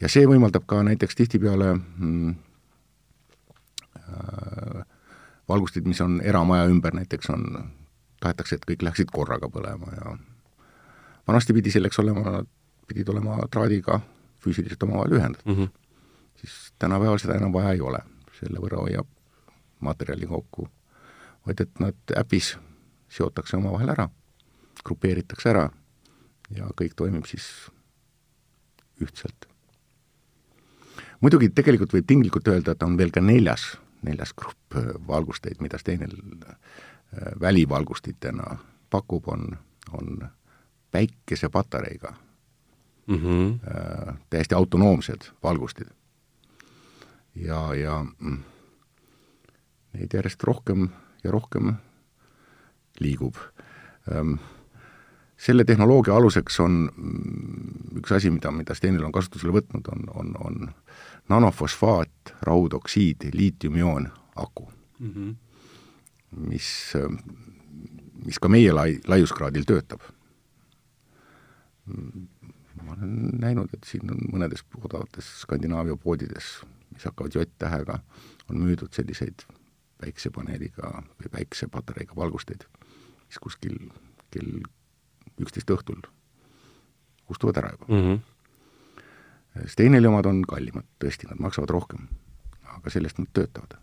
ja see võimaldab ka näiteks tihtipeale mm, äh, valgustid, mis on eramaja ümber näiteks, on, tahetakse, et kõik läheksid korraga põlema ja vanasti pidi selleks olema, pidid olema traadiga füüsiliselt omavahel ühendatud mm -hmm. siis tänapäeval seda enam vaja ei ole, selle võrra hoiab materjali kokku, vaid et nad äpis seotakse omavahel ära, grupeeritakse ära ja kõik toimib siis ühtselt. muidugi tegelikult võib tinglikult öelda, et on veel ka neljas, neljas grupp äh, valgusteid, mida Steinel äh, välivalgustitena pakub, on, on päikesepatareiga Mm -hmm. äh, täiesti autonoomsed valgustid. ja, ja mm, neid järjest rohkem ja rohkem liigub ähm,. selle tehnoloogia aluseks on mm, üks asi, mida, mida Stenil on kasutusele võtnud, on, on, on nanofosfaat, raudoksiid, liitiumioon aku, Mm -hmm. mis, mis ka meie lai-, laiuskraadil töötab ma olen näinud, et siin on mõnedes odavates Skandinaavia poodides, mis hakkavad J-tähega, on müüdud selliseid päiksepaneeliga või päiksepatareiga valgusteid, mis kuskil kell üksteist õhtul kustuvad ära juba Mm -hmm. Steineli omad on kallimad, tõesti, nad maksavad rohkem, aga sellest nad töötavad.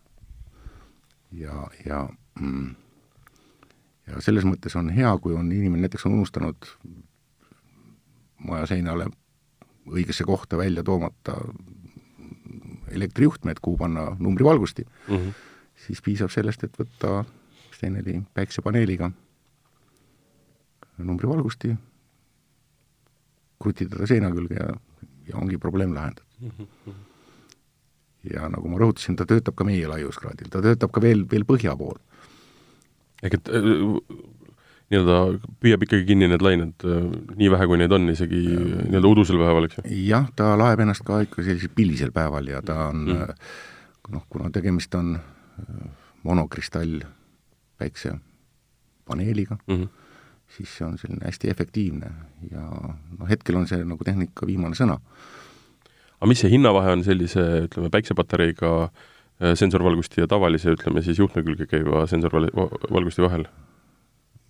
ja, ja mm, ja selles mõttes on hea, kui on inimene näiteks on unustanud maja seinale õigesse kohta välja toomata elektrijuhtmed, kuhu panna numbrivalgusti, Mm -hmm. Siis piisab sellest, et võtta Steineli päiksepaneeliga numbrivalgusti, krutida ta seina külge ja, ja ongi probleem lahendatud. ja nagu ma rõhutasin, ta töötab ka meie laiuskraadil, ta töötab ka veel, veel põhja pool. ehk et äh, nii-öelda püüab ikkagi kinni need lained äh, nii vähe, kui neid on, isegi nii-öelda udusel päeval, eks ju? jah, ta laeb ennast ka ikka sellisel pilisel päeval ja ta on Mm. mm. noh, kuna tegemist on äh, monokristall päiksepaneeliga Mm -hmm. siis see on selline hästi efektiivne ja noh, hetkel on see nagu tehnika viimane sõna. aga mis see hinnavahe on sellise, ütleme, päiksepatareiga äh, sensorvalgusti ja tavalise, ütleme siis juhtme külge käiva sensorvalgusti vahel?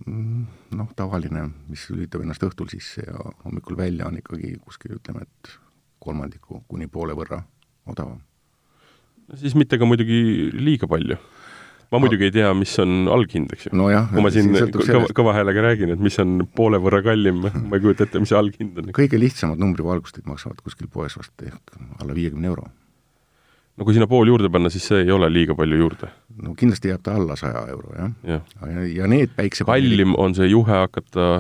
Mm, noh, tavaline, mis lülitab ennast õhtul sisse ja hommikul välja, on ikkagi kuskil ütleme, et kolmandiku kuni poole võrra odavam. Siis mitte ka muidugi liiga palju. ma muidugi ei tea, mis on alghind, eks ju. nojah, kui ma siin sõltub kõva, kõva häälega räägin, et mis on poole võrra kallim, ma ei kujuta ette, mis see alghind on. kõige lihtsamad numbrivalgustid maksavad kuskil poes vast ehk alla viiekümne euro. no kui sinna pool juurde panna, siis see ei ole liiga palju juurde, no kindlasti jääb ta alla saja euro, jah. jah. ja, ja need päiksepaneelid kallim on see juhe hakata,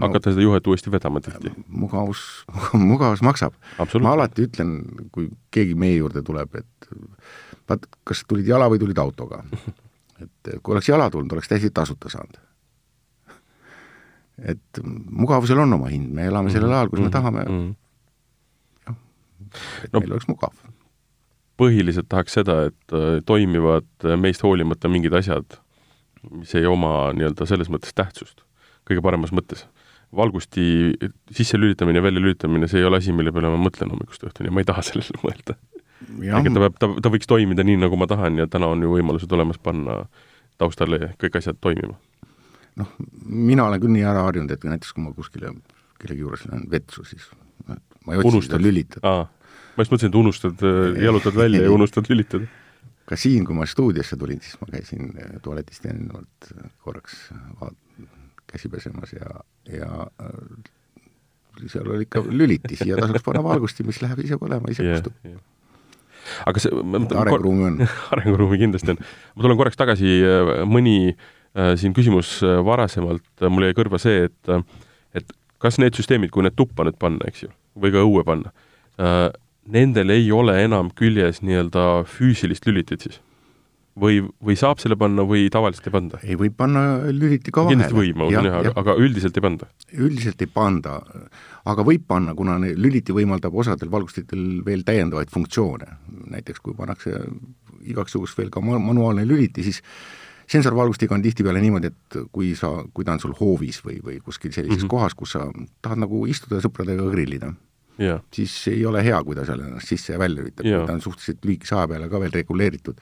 hakata seda juhet uuesti vedama tihti. mugavus, mugavus maksab. ma alati ütlen, kui keegi meie juurde tuleb, et vaat, kas tulid jala või tulid autoga. et kui oleks jala tulnud, oleks täiesti tasuta saanud. et mugavusel on oma hind, me elame sellel ajal, kus me tahame, mm. et No- meil oleks mugav. põhiliselt tahaks seda, et äh, toimivad meist hoolimata mingid asjad, mis ei oma nii-öelda selles mõttes tähtsust, kõige paremas mõttes. Valgusti sisselülitamine ja väljalülitamine, see ei ole asi, mille peale ma mõtlen hommikust õhtuni ma ei taha sellele mõelda. et ta peab, ta, ta võiks toimida nii, nagu ma tahan ja täna on ju võimalused olemas panna taustale kõik asjad toimima. noh, mina olen küll nii ära harjunud, et näiteks kui ma kuskile kellegi juures lähen vetsu, siis ma ei otsi seda lülitada. ma just mõtlesin, et unustad, jalutad välja ja unustad lülitada. ka siin, kui ma stuudiosse tulin, siis ma käisin äh, tualetist eelnevalt äh, korraks vaat- käsi pesemas ja, ja äh, seal oli ikka lülitis ja tasuks panna valgusti, mis läheb ise põlema, ise Jah, kustub. jah. aga see arenguruumi on arenguruumi kindlasti on. ma tulen korraks tagasi, mõni äh, siin küsimus äh, varasemalt, mul jäi kõrva see, et et kas need süsteemid, kui need tuppa nüüd panna, eks ju, või ka õue panna äh,, nendel ei ole enam küljes nii-öelda füüsilist lülitit siis? Või, või saab selle panna või tavaliselt ei panda? ei, võib panna lüliti ka vahele. kindlasti võib, ma usun jah, aga, aga üldiselt ei panda? üldiselt ei panda, aga võib panna, kuna lüliti võimaldab osadel valgustitel veel täiendavaid funktsioone. näiteks kui pannakse igaks juhuks veel ka manuaalne lüliti, siis sensorvalgustiga on tihtipeale niimoodi, et kui sa, kui ta on sul hoovis või, või kuskil sellises mm -hmm. kohas, kus sa tahad nagu istuda sõpradega grillida yeah., siis ei ole hea, kui ta seal ennast sisse ja välja lülitab yeah., ta on suhteliselt lühikese aja peale ka veel reguleeritud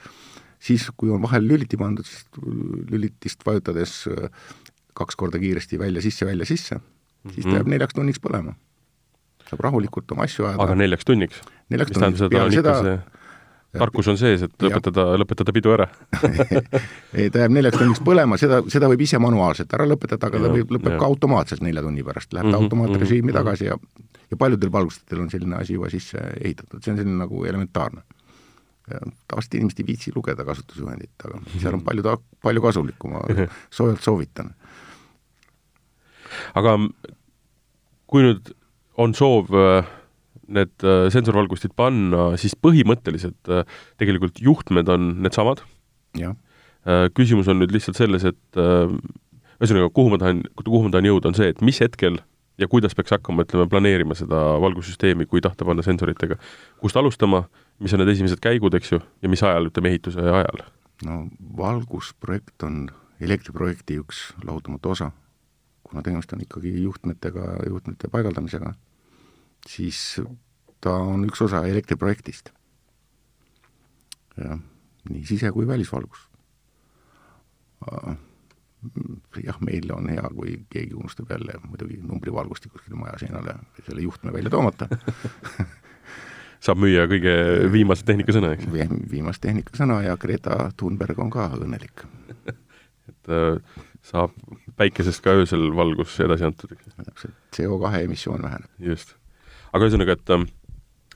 siis, kui on vahel lüliti pandud, siis lülitist vajutades äh, kaks korda kiiresti välja-sisse, välja-sisse, siis ta jääb mhm. neljaks tunniks põlema. saab rahulikult oma asju ajada. aga neljaks tunniks? neljaks tunniks, peale seda see tarkus on sees, et lõpetada, lõpetada pidu ära ei, ta jääb neljaks tunniks põlema, seda, seda võib ise manuaalselt ära lõpetada, aga ta võib, lõpeb ja. ka automaatselt nelja tunni pärast, läheb mm -hmm, automaatrežiimi mm -hmm. tagasi ja ja paljudel valgustajatel on selline asi juba sisse ehitatud, see on selline nagu elementaarne tavaliselt inimesed ei viitsi lugeda kasutusjuhendit, aga seal on palju ta-, palju kasulikku, ma soojalt soovitan. aga kui nüüd on soov äh, need äh, sensorvalgustid panna, siis põhimõtteliselt äh, tegelikult juhtmed on needsamad. küsimus on nüüd lihtsalt selles, et ühesõnaga, kuhu ma tahan, kuhu ma tahan jõuda, on see, et mis hetkel ja kuidas peaks hakkama, ütleme, planeerima seda valgussüsteemi, kui tahta panna sensoritega. kust alustama, mis on need esimesed käigud, eks ju, ja mis ajal, ütleme, ehituse ajal? no valgusprojekt on elektriprojekti üks lahutamatu osa. kuna tegemist on ikkagi juhtmetega, juhtmete paigaldamisega, siis ta on üks osa elektriprojektist. jah, nii sise- kui välisvalgus jah, meil on hea, kui keegi unustab jälle muidugi numbrivalgusti kuskile maja seinale selle juhtme välja toomata saab müüa kõige viimase tehnikasõna, eks? viimast tehnikasõna ja Greta Thunberg on ka õnnelik et äh, saab päikesest ka öösel valgus edasi antud, eks? täpselt, CO2 emissioon väheneb. just. aga ühesõnaga, et, äh,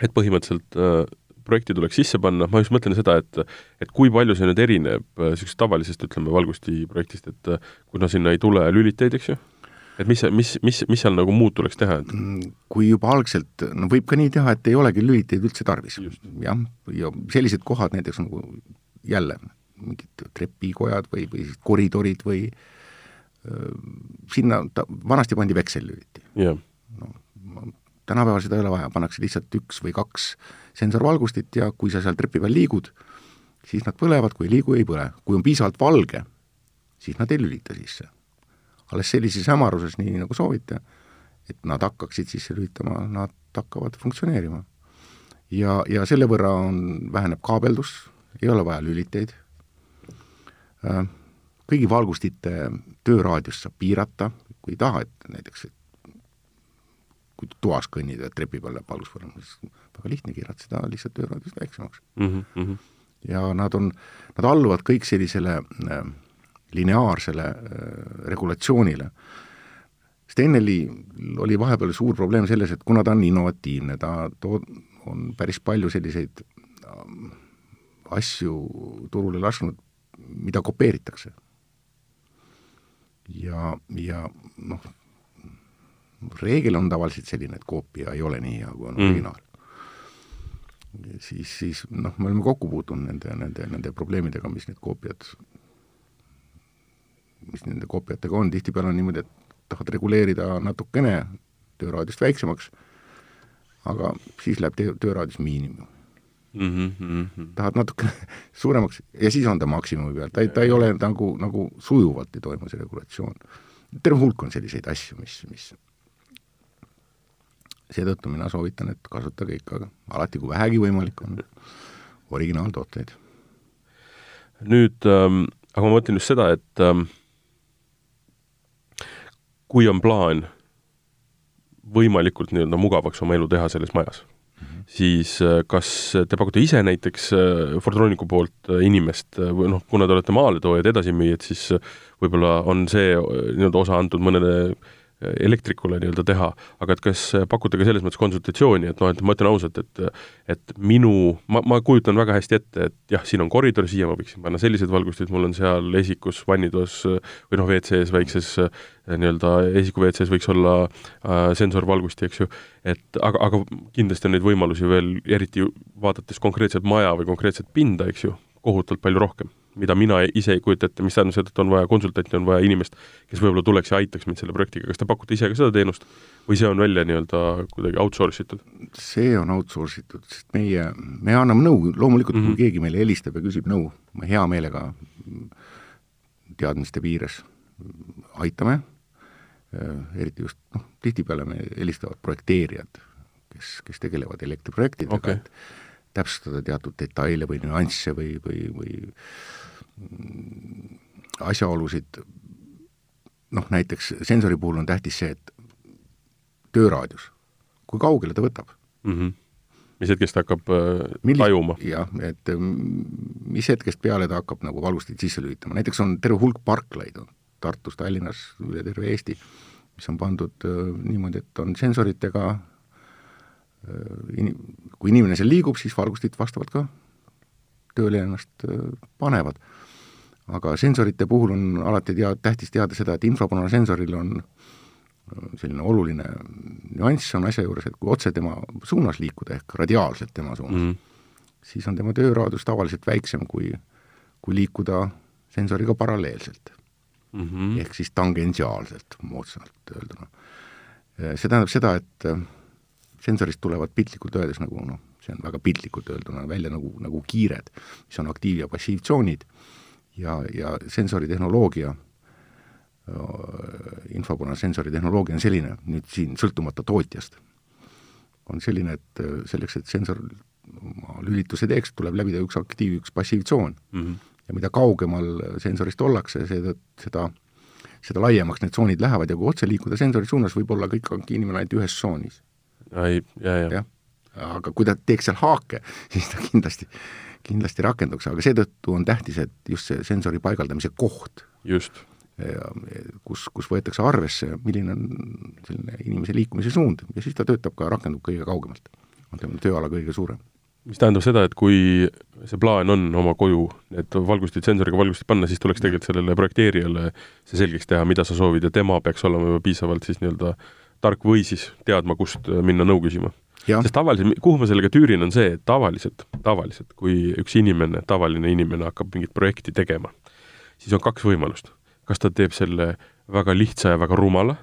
et põhimõtteliselt äh, projekti tuleks sisse panna, ma just mõtlen seda, et et kui palju see nüüd erineb niisugusest äh, tavalisest, ütleme, valgusti projektist, et äh, kuna sinna ei tule lüliteid, eks ju, et mis, mis, mis, mis seal nagu muud tuleks teha, et mm, kui juba algselt, no võib ka nii teha, et ei olegi lüliteid üldse tarvis. jah, ja sellised kohad näiteks nagu jälle mingid trepikojad või, või koridorid või öö, sinna ta, vanasti pandi veksellüliti yeah.. no tänapäeval seda ei ole vaja, pannakse lihtsalt üks või kaks sensorvalgustit ja kui sa seal trepi peal liigud, siis nad põlevad, kui ei liigu, ei põle. kui on piisavalt valge, siis nad ei lülita sisse. Alles sellises hämaruses, nii nagu soovite, et nad hakkaksid sisse lülitama, nad hakkavad funktsioneerima. ja, ja selle võrra on, väheneb kaabeldus, ei ole vaja lüliteid, äh, kõigi valgustite tööraadiust saab piirata, kui ei taha, et näiteks, et kui toas kõnnida, trepi peal läheb valgus põlema, siis väga lihtne keerata seda lihtsalt ööraadiost väiksemaks mm. -hmm. ja nad on, nad alluvad kõik sellisele äh, lineaarsele äh, regulatsioonile. Steneli oli vahepeal suur probleem selles, et kuna ta on innovatiivne, ta too-, on päris palju selliseid äh, asju turule lasknud, mida kopeeritakse. ja, ja noh, reegel on tavaliselt selline, et koopia ei ole nii hea, kui on mm. originaal. siis, siis noh, me oleme kokku puutunud nende, nende, nende probleemidega, mis need koopiad, mis nende koopiatega on, tihtipeale on niimoodi, et tahad reguleerida natukene tööraadiost väiksemaks, aga siis läheb töö, tööraadios miinimum mm. -hmm. tahad natukene suuremaks ja siis on ta maksimumi peal, ta ei, ta ei ole nagu, nagu sujuvalt ei toimu see regulatsioon. terve hulk on selliseid asju, mis, mis seetõttu mina soovitan, et kasutage ikka alati, kui vähegi võimalik on, originaaltooteid. nüüd ähm,, aga ma mõtlen just seda, et ähm, kui on plaan võimalikult nii-öelda mugavaks oma elu teha selles majas mm, -hmm. siis äh, kas te pakute ise näiteks äh, Fortroniku poolt äh, inimest või noh, kuna te olete maaletoojad, edasimüüjad, siis võib-olla on see nii-öelda osa antud mõnele elektrikule nii-öelda teha, aga et kas pakute ka selles mõttes konsultatsiooni, et noh, et ma ütlen ausalt, et et minu, ma, ma kujutan väga hästi ette, et jah, siin on koridor, siia ma võiksin panna sellised valgustid, mul on seal esikus, vannitoas või noh, WC-s, väikses nii-öelda esiku WC-s võiks olla äh, sensorvalgusti, eks ju, et aga, aga kindlasti on neid võimalusi veel, eriti vaadates konkreetset maja või konkreetset pinda, eks ju, kohutavalt palju rohkem mida mina ise ei kujuta ette, mis tähendab seda, et on vaja konsultanti, on vaja inimest, kes võib-olla tuleks ja aitaks mind selle projektiga, kas te pakute ise ka seda teenust või see on välja nii-öelda kuidagi outsource itud? see on outsource itud, sest meie, me anname nõu, loomulikult mm -hmm. kui mhm. keegi meile helistab ja küsib nõu, me hea meelega teadmiste piires aitame, eriti just noh, tihtipeale me helistavad projekteerijad, kes, kes tegelevad elektriprojektidega okay., et täpsustada teatud detaile või nüansse või, või, või asjaolusid, noh näiteks sensori puhul on tähtis see, et tööraadius, kui kaugele ta võtab mm. -hmm. mis hetkest hakkab äh, Millis, tajuma? jah, et mis hetkest peale ta hakkab nagu valgustit sisse lülitama, näiteks on terve hulk parklaid on Tartus, Tallinnas, üle terve Eesti, mis on pandud äh, niimoodi, et on sensoritega äh, in-, kui inimene seal liigub, siis valgustid vastavalt ka tööle ennast panevad. aga sensorite puhul on alati tea-, tähtis teada seda, et infrapunasensoril on selline oluline nüanss on asja juures, et kui otse tema suunas liikuda, ehk radiaalselt tema suunas mm, -hmm. siis on tema tööraadius tavaliselt väiksem kui, kui liikuda sensoriga paralleelselt mm. -hmm. ehk siis tangentsiaalselt, moodsamalt öelduna. See tähendab seda, et sensorist tulevad piltlikult öeldes nagu noh, see on väga piltlikult öelduna välja nagu, nagu kiired, mis on aktiiv- ja passiivtsoonid ja, ja sensoritehnoloogia, infopunasensori tehnoloogia on selline, nüüd siin sõltumata tootjast, on selline, et selleks, et sensor oma lülituse teeks, tuleb läbida üks aktiiv-, üks passiivtsoon mm. -hmm. ja mida kaugemal sensorist ollakse, seda, seda seda laiemaks need tsoonid lähevad ja kui otse liikuda sensori suunas, võib olla kõik inimene ainult ühes tsoonis. ei, ja, ja, ja aga kui ta teeks seal haake, siis ta kindlasti, kindlasti rakenduks, aga seetõttu on tähtis, et just see sensori paigaldamise koht. just. kus, kus võetakse arvesse, milline on selline inimese liikumise suund ja siis ta töötab ka, rakendub kõige kaugemalt. on tema tööala kõige suurem mis tähendab seda, et kui see plaan on oma koju need valgustid, sensoriga valgustid panna, siis tuleks tegelikult sellele projekteerijale see selgeks teha, mida sa soovid ja tema peaks olema juba piisavalt siis nii-öelda tark või siis teadma, kust minna nõu küsima sest tavaliselt, kuhu ma sellega tüürin, on see, et tavaliselt, tavaliselt, kui üks inimene, tavaline inimene hakkab mingit projekti tegema, siis on kaks võimalust. kas ta teeb selle väga lihtsa ja väga rumala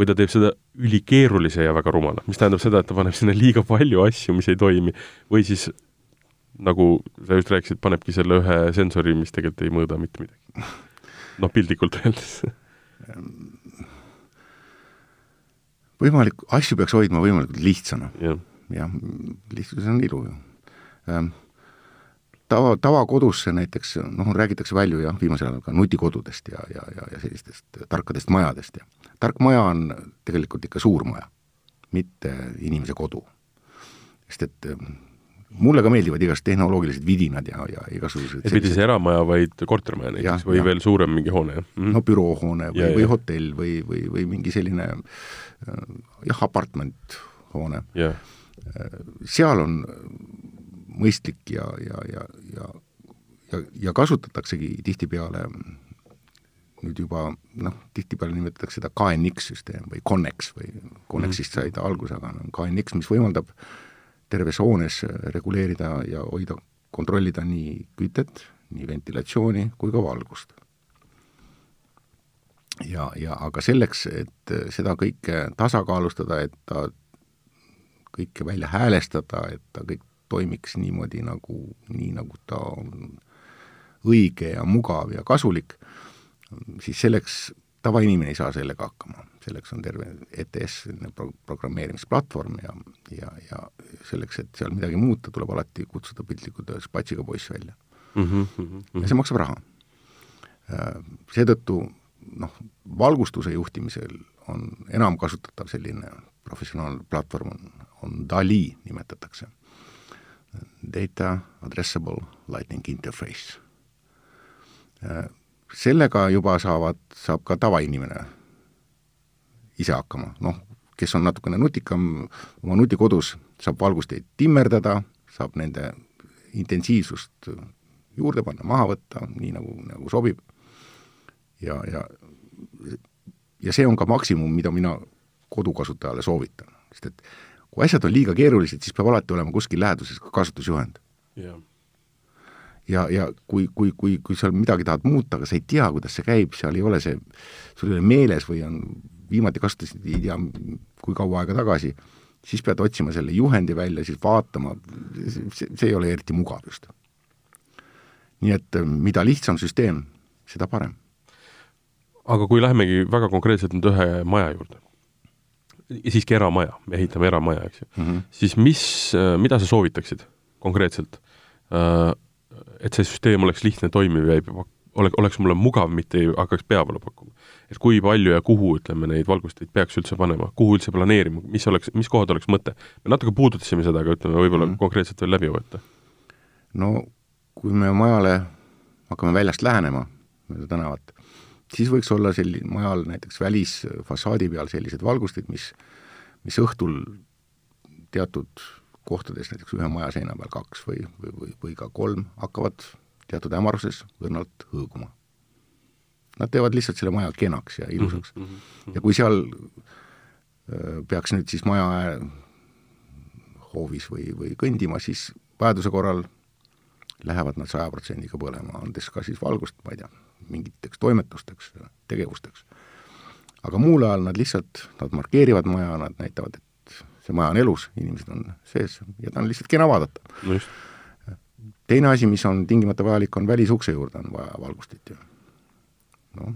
või ta teeb seda ülikeerulise ja väga rumala, mis tähendab seda, et ta paneb sinna liiga palju asju, mis ei toimi, või siis nagu sa just rääkisid, panebki selle ühe sensori, mis tegelikult ei mõõda mitte midagi. noh, piltlikult öeldes võimalik, asju peaks hoidma võimalikult lihtsana. Ja.. jah, lihtsus on ilu ju. Ähm, tava, tavakodusse näiteks, noh, räägitakse palju jah, viimasel ajal ka nutikodudest ja, ja, ja, ja sellistest tarkadest majadest ja tark maja on tegelikult ikka suur maja, mitte inimese kodu. sest et ähm, mulle ka meeldivad igasugused tehnoloogilised vidinad ja, ja igasugused et mitte siis eramaja, vaid kortermaja näiteks või ja. veel suurem mingi hoone, jah? Mm? no büroohoone või, või hotell või, või, või mingi selline äh, jah, apartmenthoone yeah.. Äh, seal on mõistlik ja, ja, ja, ja ja, ja kasutataksegi tihtipeale nüüd juba noh, tihtipeale nimetatakse seda KNX-süsteem või Connex või Connexist sai ta alguse, aga on KNX, mis võimaldab äh, terves hoones reguleerida ja hoida, kontrollida nii kütet, nii ventilatsiooni kui ka valgust. ja, ja aga selleks, et seda kõike tasakaalustada, et ta kõike välja häälestada, et ta kõik toimiks niimoodi nagu, nii nagu ta on õige ja mugav ja kasulik, siis selleks tavainimene ei saa sellega hakkama selleks on terve ETS, pro-, programmeerimisplatvorm ja, ja, ja selleks, et seal midagi muuta, tuleb alati kutsuda piltlikult öeldes patsiga poiss välja mm. -hmm, mm -hmm. ja see maksab raha. Äh, seetõttu noh, valgustuse juhtimisel on enam kasutatav selline professionaalne platvorm, on, on DALI nimetatakse. Data Addressable Lightning Interface. Sellega juba saavad, saab ka tavainimene ise hakkama, noh, kes on natukene nutikam, oma nutikodus saab valgusteid timmerdada, saab nende intensiivsust juurde panna, maha võtta, nii nagu, nagu sobib. ja, ja, ja see on ka maksimum, mida mina kodukasutajale soovitan, sest et kui asjad on liiga keerulised, siis peab alati olema kuskil läheduses ka kasutusjuhend. Yeah.. Ja, ja kui, kui, kui, kui sa midagi tahad muuta, aga sa ei tea, kuidas see käib, seal ei ole see, sul ei ole meeles või on, viimati kasutasid ei tea, kui kaua aega tagasi, siis pead otsima selle juhendi välja, siis vaatama, see, see ei ole eriti mugav just. nii et äh, mida lihtsam süsteem, seda parem. aga kui lähemegi väga konkreetselt nüüd ühe maja juurde, siiski eramaja, me ehitame eramaja, eks ju mm, -hmm. siis mis, äh, mida sa soovitaksid konkreetselt, äh, et see süsteem oleks lihtne, toimiv ja ei ole, oleks mulle mugav, mitte ei hakkaks peavalu pakkuma. et kui palju ja kuhu, ütleme, neid valgusteid peaks üldse panema, kuhu üldse planeerima, mis oleks, mis kohad oleks mõte? me natuke puudutasime seda, aga ütleme, võib-olla mm konkreetselt veel läbi võtta. no kui me majale hakkame väljast lähenema, mööda tänavat, siis võiks olla selline, majal näiteks välisfassaadi peal sellised valgustid, mis, mis õhtul teatud kohtades, näiteks ühe maja seina peal kaks või, või, või, või ka kolm, hakkavad teatud hämaruses õrnalt hõõguma. Nad teevad lihtsalt selle maja kenaks ja ilusaks mm. -hmm. ja kui seal peaks nüüd siis maja hoovis või, või kõndima, siis vajaduse korral lähevad nad saja protsendiga põlema, andes ka siis valgust, ma ei tea, mingiteks toimetusteks, tegevusteks. aga muul ajal nad lihtsalt, nad markeerivad maja, nad näitavad, et see maja on elus, inimesed on sees ja ta on lihtsalt kena vaadata no teine asi, mis on tingimata vajalik, on välisukse juurde on vaja valgustit ju. noh,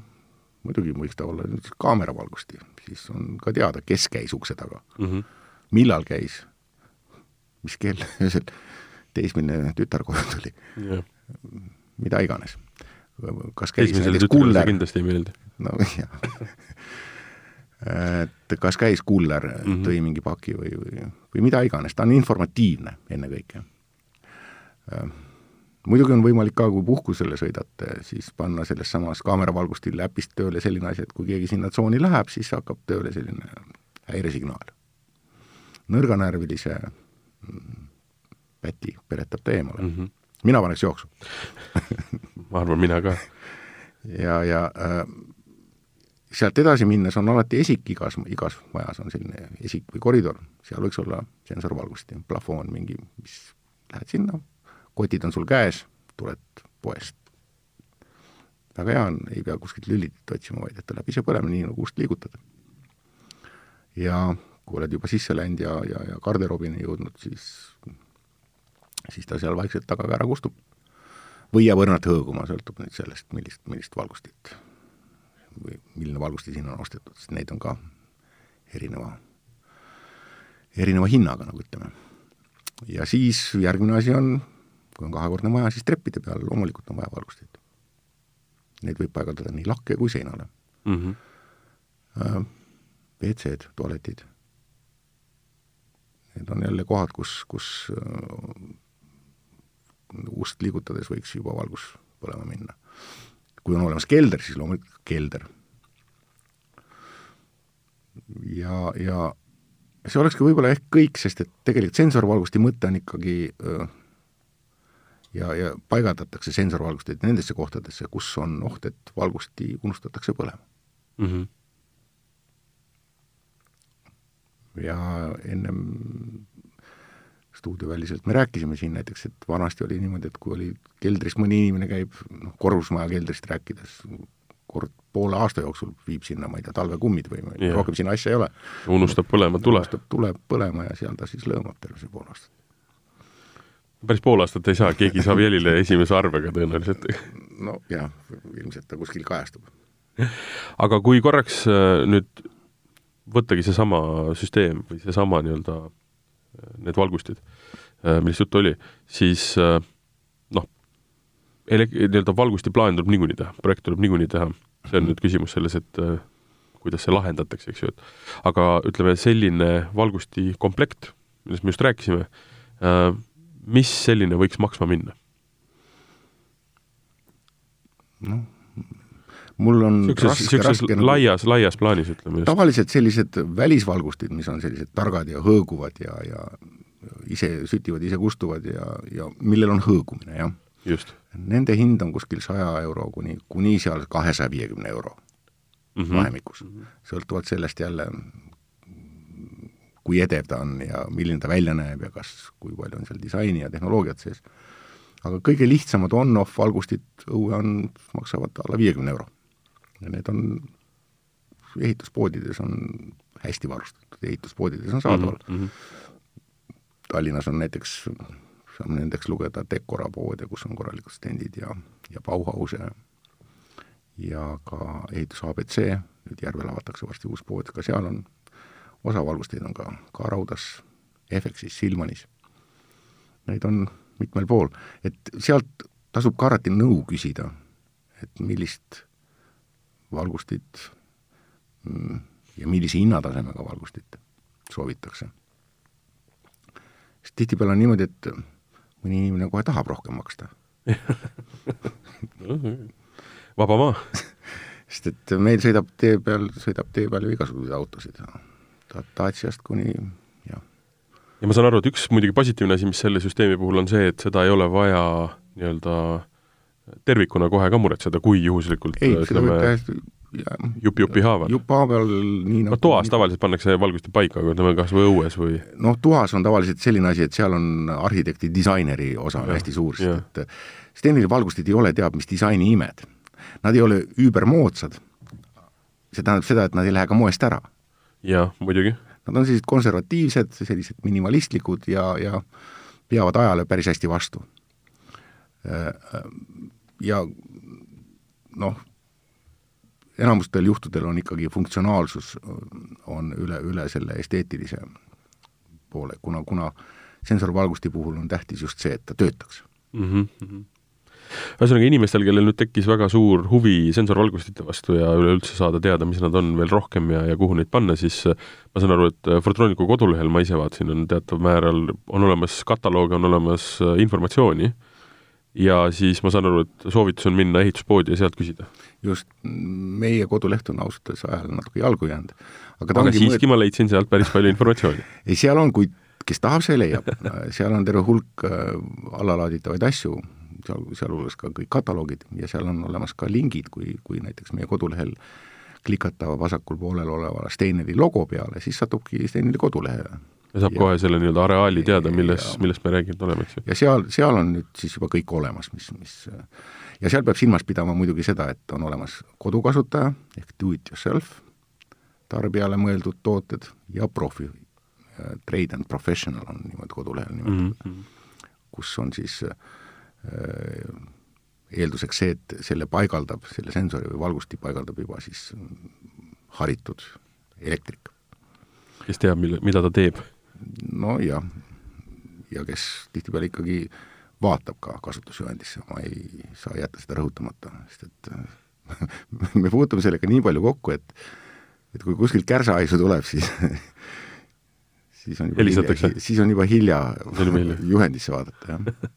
muidugi võiks ta olla nüüd kaameravalgusti, siis on ka teada, kes käis ukse taga mm, -hmm. millal käis, mis kell öösel teismeline tütar koju tuli yeah., mida iganes. kas käis näiteks kuller kindlasti ei meeldi. no jah et kas käis kuller mm, -hmm. tõi mingi paki või, või, või mida iganes, ta on informatiivne ennekõike muidugi on võimalik ka, kui puhkusele sõidate, siis panna selles samas kaameravalgusti äpist tööle selline asi, et kui keegi sinna tsooni läheb, siis hakkab tööle selline häiresignaal. nõrganärvilise mm, päti peletab ta eemale mm. -hmm. mina paneks jooksu ma arvan, mina ka. ja, ja äh, sealt edasi minnes on alati esik igas, igas majas on selline esik või koridor, seal võiks olla sensorvalgusti, plafoon mingi, mis lähed sinna, kotid on sul käes, tuled poest. väga hea on, ei pea kuskilt lülitit otsima, vaid et ta läheb ise põlema, nii nagu ust liigutad. ja kui oled juba sisse läinud ja, ja, ja garderoobini jõudnud, siis, siis ta seal vaikselt taga ka ära kustub. või jääb õrnalt hõõguma, sõltub nüüd sellest, millist, millist valgustit või milline valgusti sinna on ostetud, sest neid on ka erineva, erineva hinnaga, nagu ütleme. ja siis järgmine asi on kui on kahekordne maja, siis treppide peal loomulikult on vaja valgusteid. Neid võib paigaldada nii lakke kui seinale mm. -hmm. WC-d, tualetid. Need on jälle kohad, kus, kus äh, ust liigutades võiks juba valgus põlema minna. Kui on olemas kelder, siis loomulikult kelder. ja, ja see olekski võib-olla ehk kõik, sest et tegelikult sensorvalgusti mõte on ikkagi öö, ja, ja paigaldatakse sensorvalgusteid nendesse kohtadesse, kus on oht, et valgusti unustatakse põlema mm. -hmm. ja ennem stuudioväliselt me rääkisime siin näiteks, et vanasti oli niimoodi, et kui oli keldris mõni inimene käib, noh, korrusmaja keldrist rääkides, kord poole aasta jooksul viib sinna, ma ei tea, talvekummid või yeah. rohkem sinna asja ei ole. unustab põlema tule. unustab tule põlema ja seal ta siis lõõmab terve see pool aastat päris pool aastat ei saa, keegi saab jälile esimese arvega tõenäoliselt. nojah, ilmselt ta kuskil kajastub. aga kui korraks äh, nüüd võttagi seesama süsteem või seesama nii-öelda need valgustid, äh, millest juttu oli, siis noh, nii-öelda valgustiplaan tuleb niikuinii teha, projekt tuleb niikuinii teha, see on nüüd küsimus selles, et kuidas see lahendatakse, eks ju, et aga ütleme, selline valgustikomplekt, millest me just rääkisime, mis selline võiks maksma minna? noh, mul on niisuguses, niisuguses laias, laias plaanis, ütleme just. tavaliselt sellised välisvalgustid, mis on sellised targad ja hõõguvad ja, ja ise sütivad, ise kustuvad ja, ja millel on hõõgumine, jah. Nende hind on kuskil saja euro kuni, kuni seal kahesaja viiekümne euro mm -hmm. vahemikus. -hmm. sõltuvalt sellest jälle, kui edev ta on ja milline ta välja näeb ja kas, kui palju on seal disaini ja tehnoloogiat sees. aga kõige lihtsamad on-off valgustid õue on, maksavad alla viiekümne euro. Ja need on, ehituspoodides on hästi varustatud, ehituspoodides on saadaval mm. -hmm Tallinnas on näiteks, saame nendeks lugeda Decora poode, kus on korralikud stendid ja, ja Bauhause ja ka ehitus abc, nüüd Järvel avatakse varsti uus pood, ka seal on, osa valgusteid on ka, ka Raudas, FX-is, Silmanis. Neid on mitmel pool, et sealt tasub ka alati nõu küsida, et millist valgustit mm, ja millise hinnatasemega valgustit soovitakse. Sest tihtipeale on niimoodi, et mõni inimene kohe tahab rohkem maksta. Vaba maa. Sest et meil sõidab tee peal, sõidab tee peal ju igasuguseid autosid, Daciast kuni jah. ja ma saan aru, et üks muidugi positiivne asi, mis selle süsteemi puhul on see, et seda ei ole vaja nii-öelda tervikuna kohe ka muretseda, kui juhuslikult ei, seda võib täiesti jupp-jupi haaval? jupp haaval, nii nagu no toas tavaliselt pannakse valgusti paika, aga ütleme kas või õues või? noh, toas on tavaliselt selline asi, et seal on arhitekti, disaineri osa on hästi suur, sest et Stenili valgustid ei ole teab mis disaini imed. Nad ei ole üübermoodsad, see tähendab seda, et nad ei lähe ka moest ära. jah, muidugi. Nad on sellised konservatiivsed, sellised minimalistlikud ja, ja peavad ajale päris hästi vastu. Ja noh, enamustel juhtudel on ikkagi funktsionaalsus on üle, üle selle esteetilise poole, kuna, kuna sensorvalgusti puhul on tähtis just see, et ta töötaks mm. -hmm ühesõnaga, inimestel, kellel nüüd tekkis väga suur huvi sensorvalgustite vastu ja üleüldse saada teada, mis nad on veel rohkem ja, ja kuhu neid panna, siis ma saan aru, et Fortronicu kodulehel ma ise vaatasin, on teatav määral, on olemas kataloog, on olemas informatsiooni äh, ja siis ma saan aru, et soovitus on minna ehituspoodi ja sealt küsida? just, meie koduleht on ausalt öeldes ajal natuke jalgu jäänud. aga, aga siiski mõet... ma leidsin sealt päris palju informatsiooni ei, seal on, kui, kes tahab, see leiab seal on terve hulk äh, allalaaditavaid asju, seal, sealhulgas ka kõik kataloogid ja seal on olemas ka lingid, kui, kui näiteks meie kodulehel klikata vasakul poolel oleva Steineri logo peale, siis satubki Steineri kodulehele ja saab ja, kohe selle nii-öelda areaali teada, milles, millest me rääkinud oleme, eks ju. ja seal, seal on nüüd siis juba kõik olemas, mis, mis ja seal peab silmas pidama muidugi seda, et on olemas kodukasutaja ehk do it yourself, tarbijale mõeldud tooted ja profi, trade and professional on niimoodi kodulehel nimetatud mm, -hmm. kus on siis äh, eelduseks see, et selle paigaldab, selle sensori või valgusti paigaldab juba siis haritud elektrik. kes teab, mille, mida ta teeb nojah, ja kes tihtipeale ikkagi vaatab ka kasutusjuhendisse, ma ei saa jätta seda rõhutamata, sest et me puutume sellega nii palju kokku, et et kui kuskilt kärsahaisu tuleb, siis siis on juba hilja, siis on juba hilja. juhendisse vaadata, jah.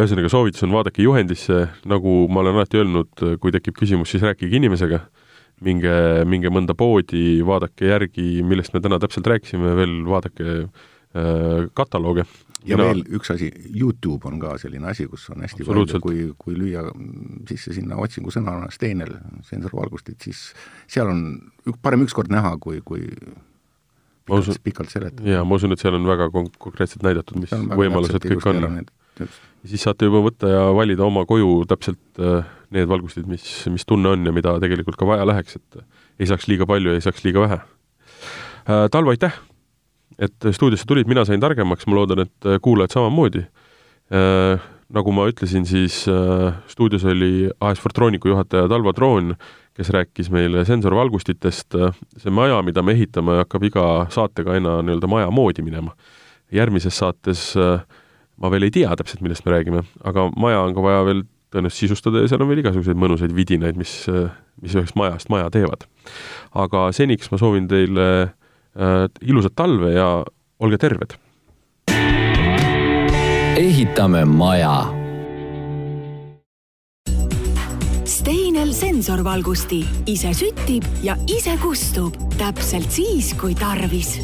ühesõnaga, soovitus on vaadake juhendisse, nagu ma olen alati öelnud, kui tekib küsimus, siis rääkige inimesega minge, minge mõnda poodi, vaadake järgi, millest me täna täpselt rääkisime, veel vaadake äh, katalooge. ja Mina... veel üks asi, Youtube on ka selline asi, kus on hästi palju, kui, kui lüüa sisse sinna otsingusõnana Steinel, sensorvalgustid, siis seal on ük, parem ükskord näha, kui, kui pikalt, usun, pikalt seletada. jaa, ma usun, et seal on väga kon-, konkreetselt näidatud, mis võimalused kõik on. ja siis saate juba võtta ja valida oma koju täpselt äh, need valgustid, mis, mis tunne on ja mida tegelikult ka vaja läheks, et ei saaks liiga palju, ei saaks liiga vähe. Äh, Talvo, aitäh, et stuudiosse tulid, mina sain targemaks, ma loodan, et kuulajad samamoodi. Äh, nagu ma ütlesin, siis äh, stuudios oli AS Fortronicu juhataja Talvo Troon, kes rääkis meile sensorvalgustitest. see maja, mida me ehitame, hakkab iga saatega aina nii-öelda maja moodi minema. järgmises saates ma veel ei tea täpselt, millest me räägime, aga maja on ka vaja veel tõenäoliselt sisustada ja seal on veel igasuguseid mõnusaid vidinaid, mis, mis ühest majast maja teevad. aga seniks ma soovin teile äh, ilusat talve ja olge terved! ehitame maja. Steinel sensorvalgusti ise süttib ja ise kustub täpselt siis, kui tarvis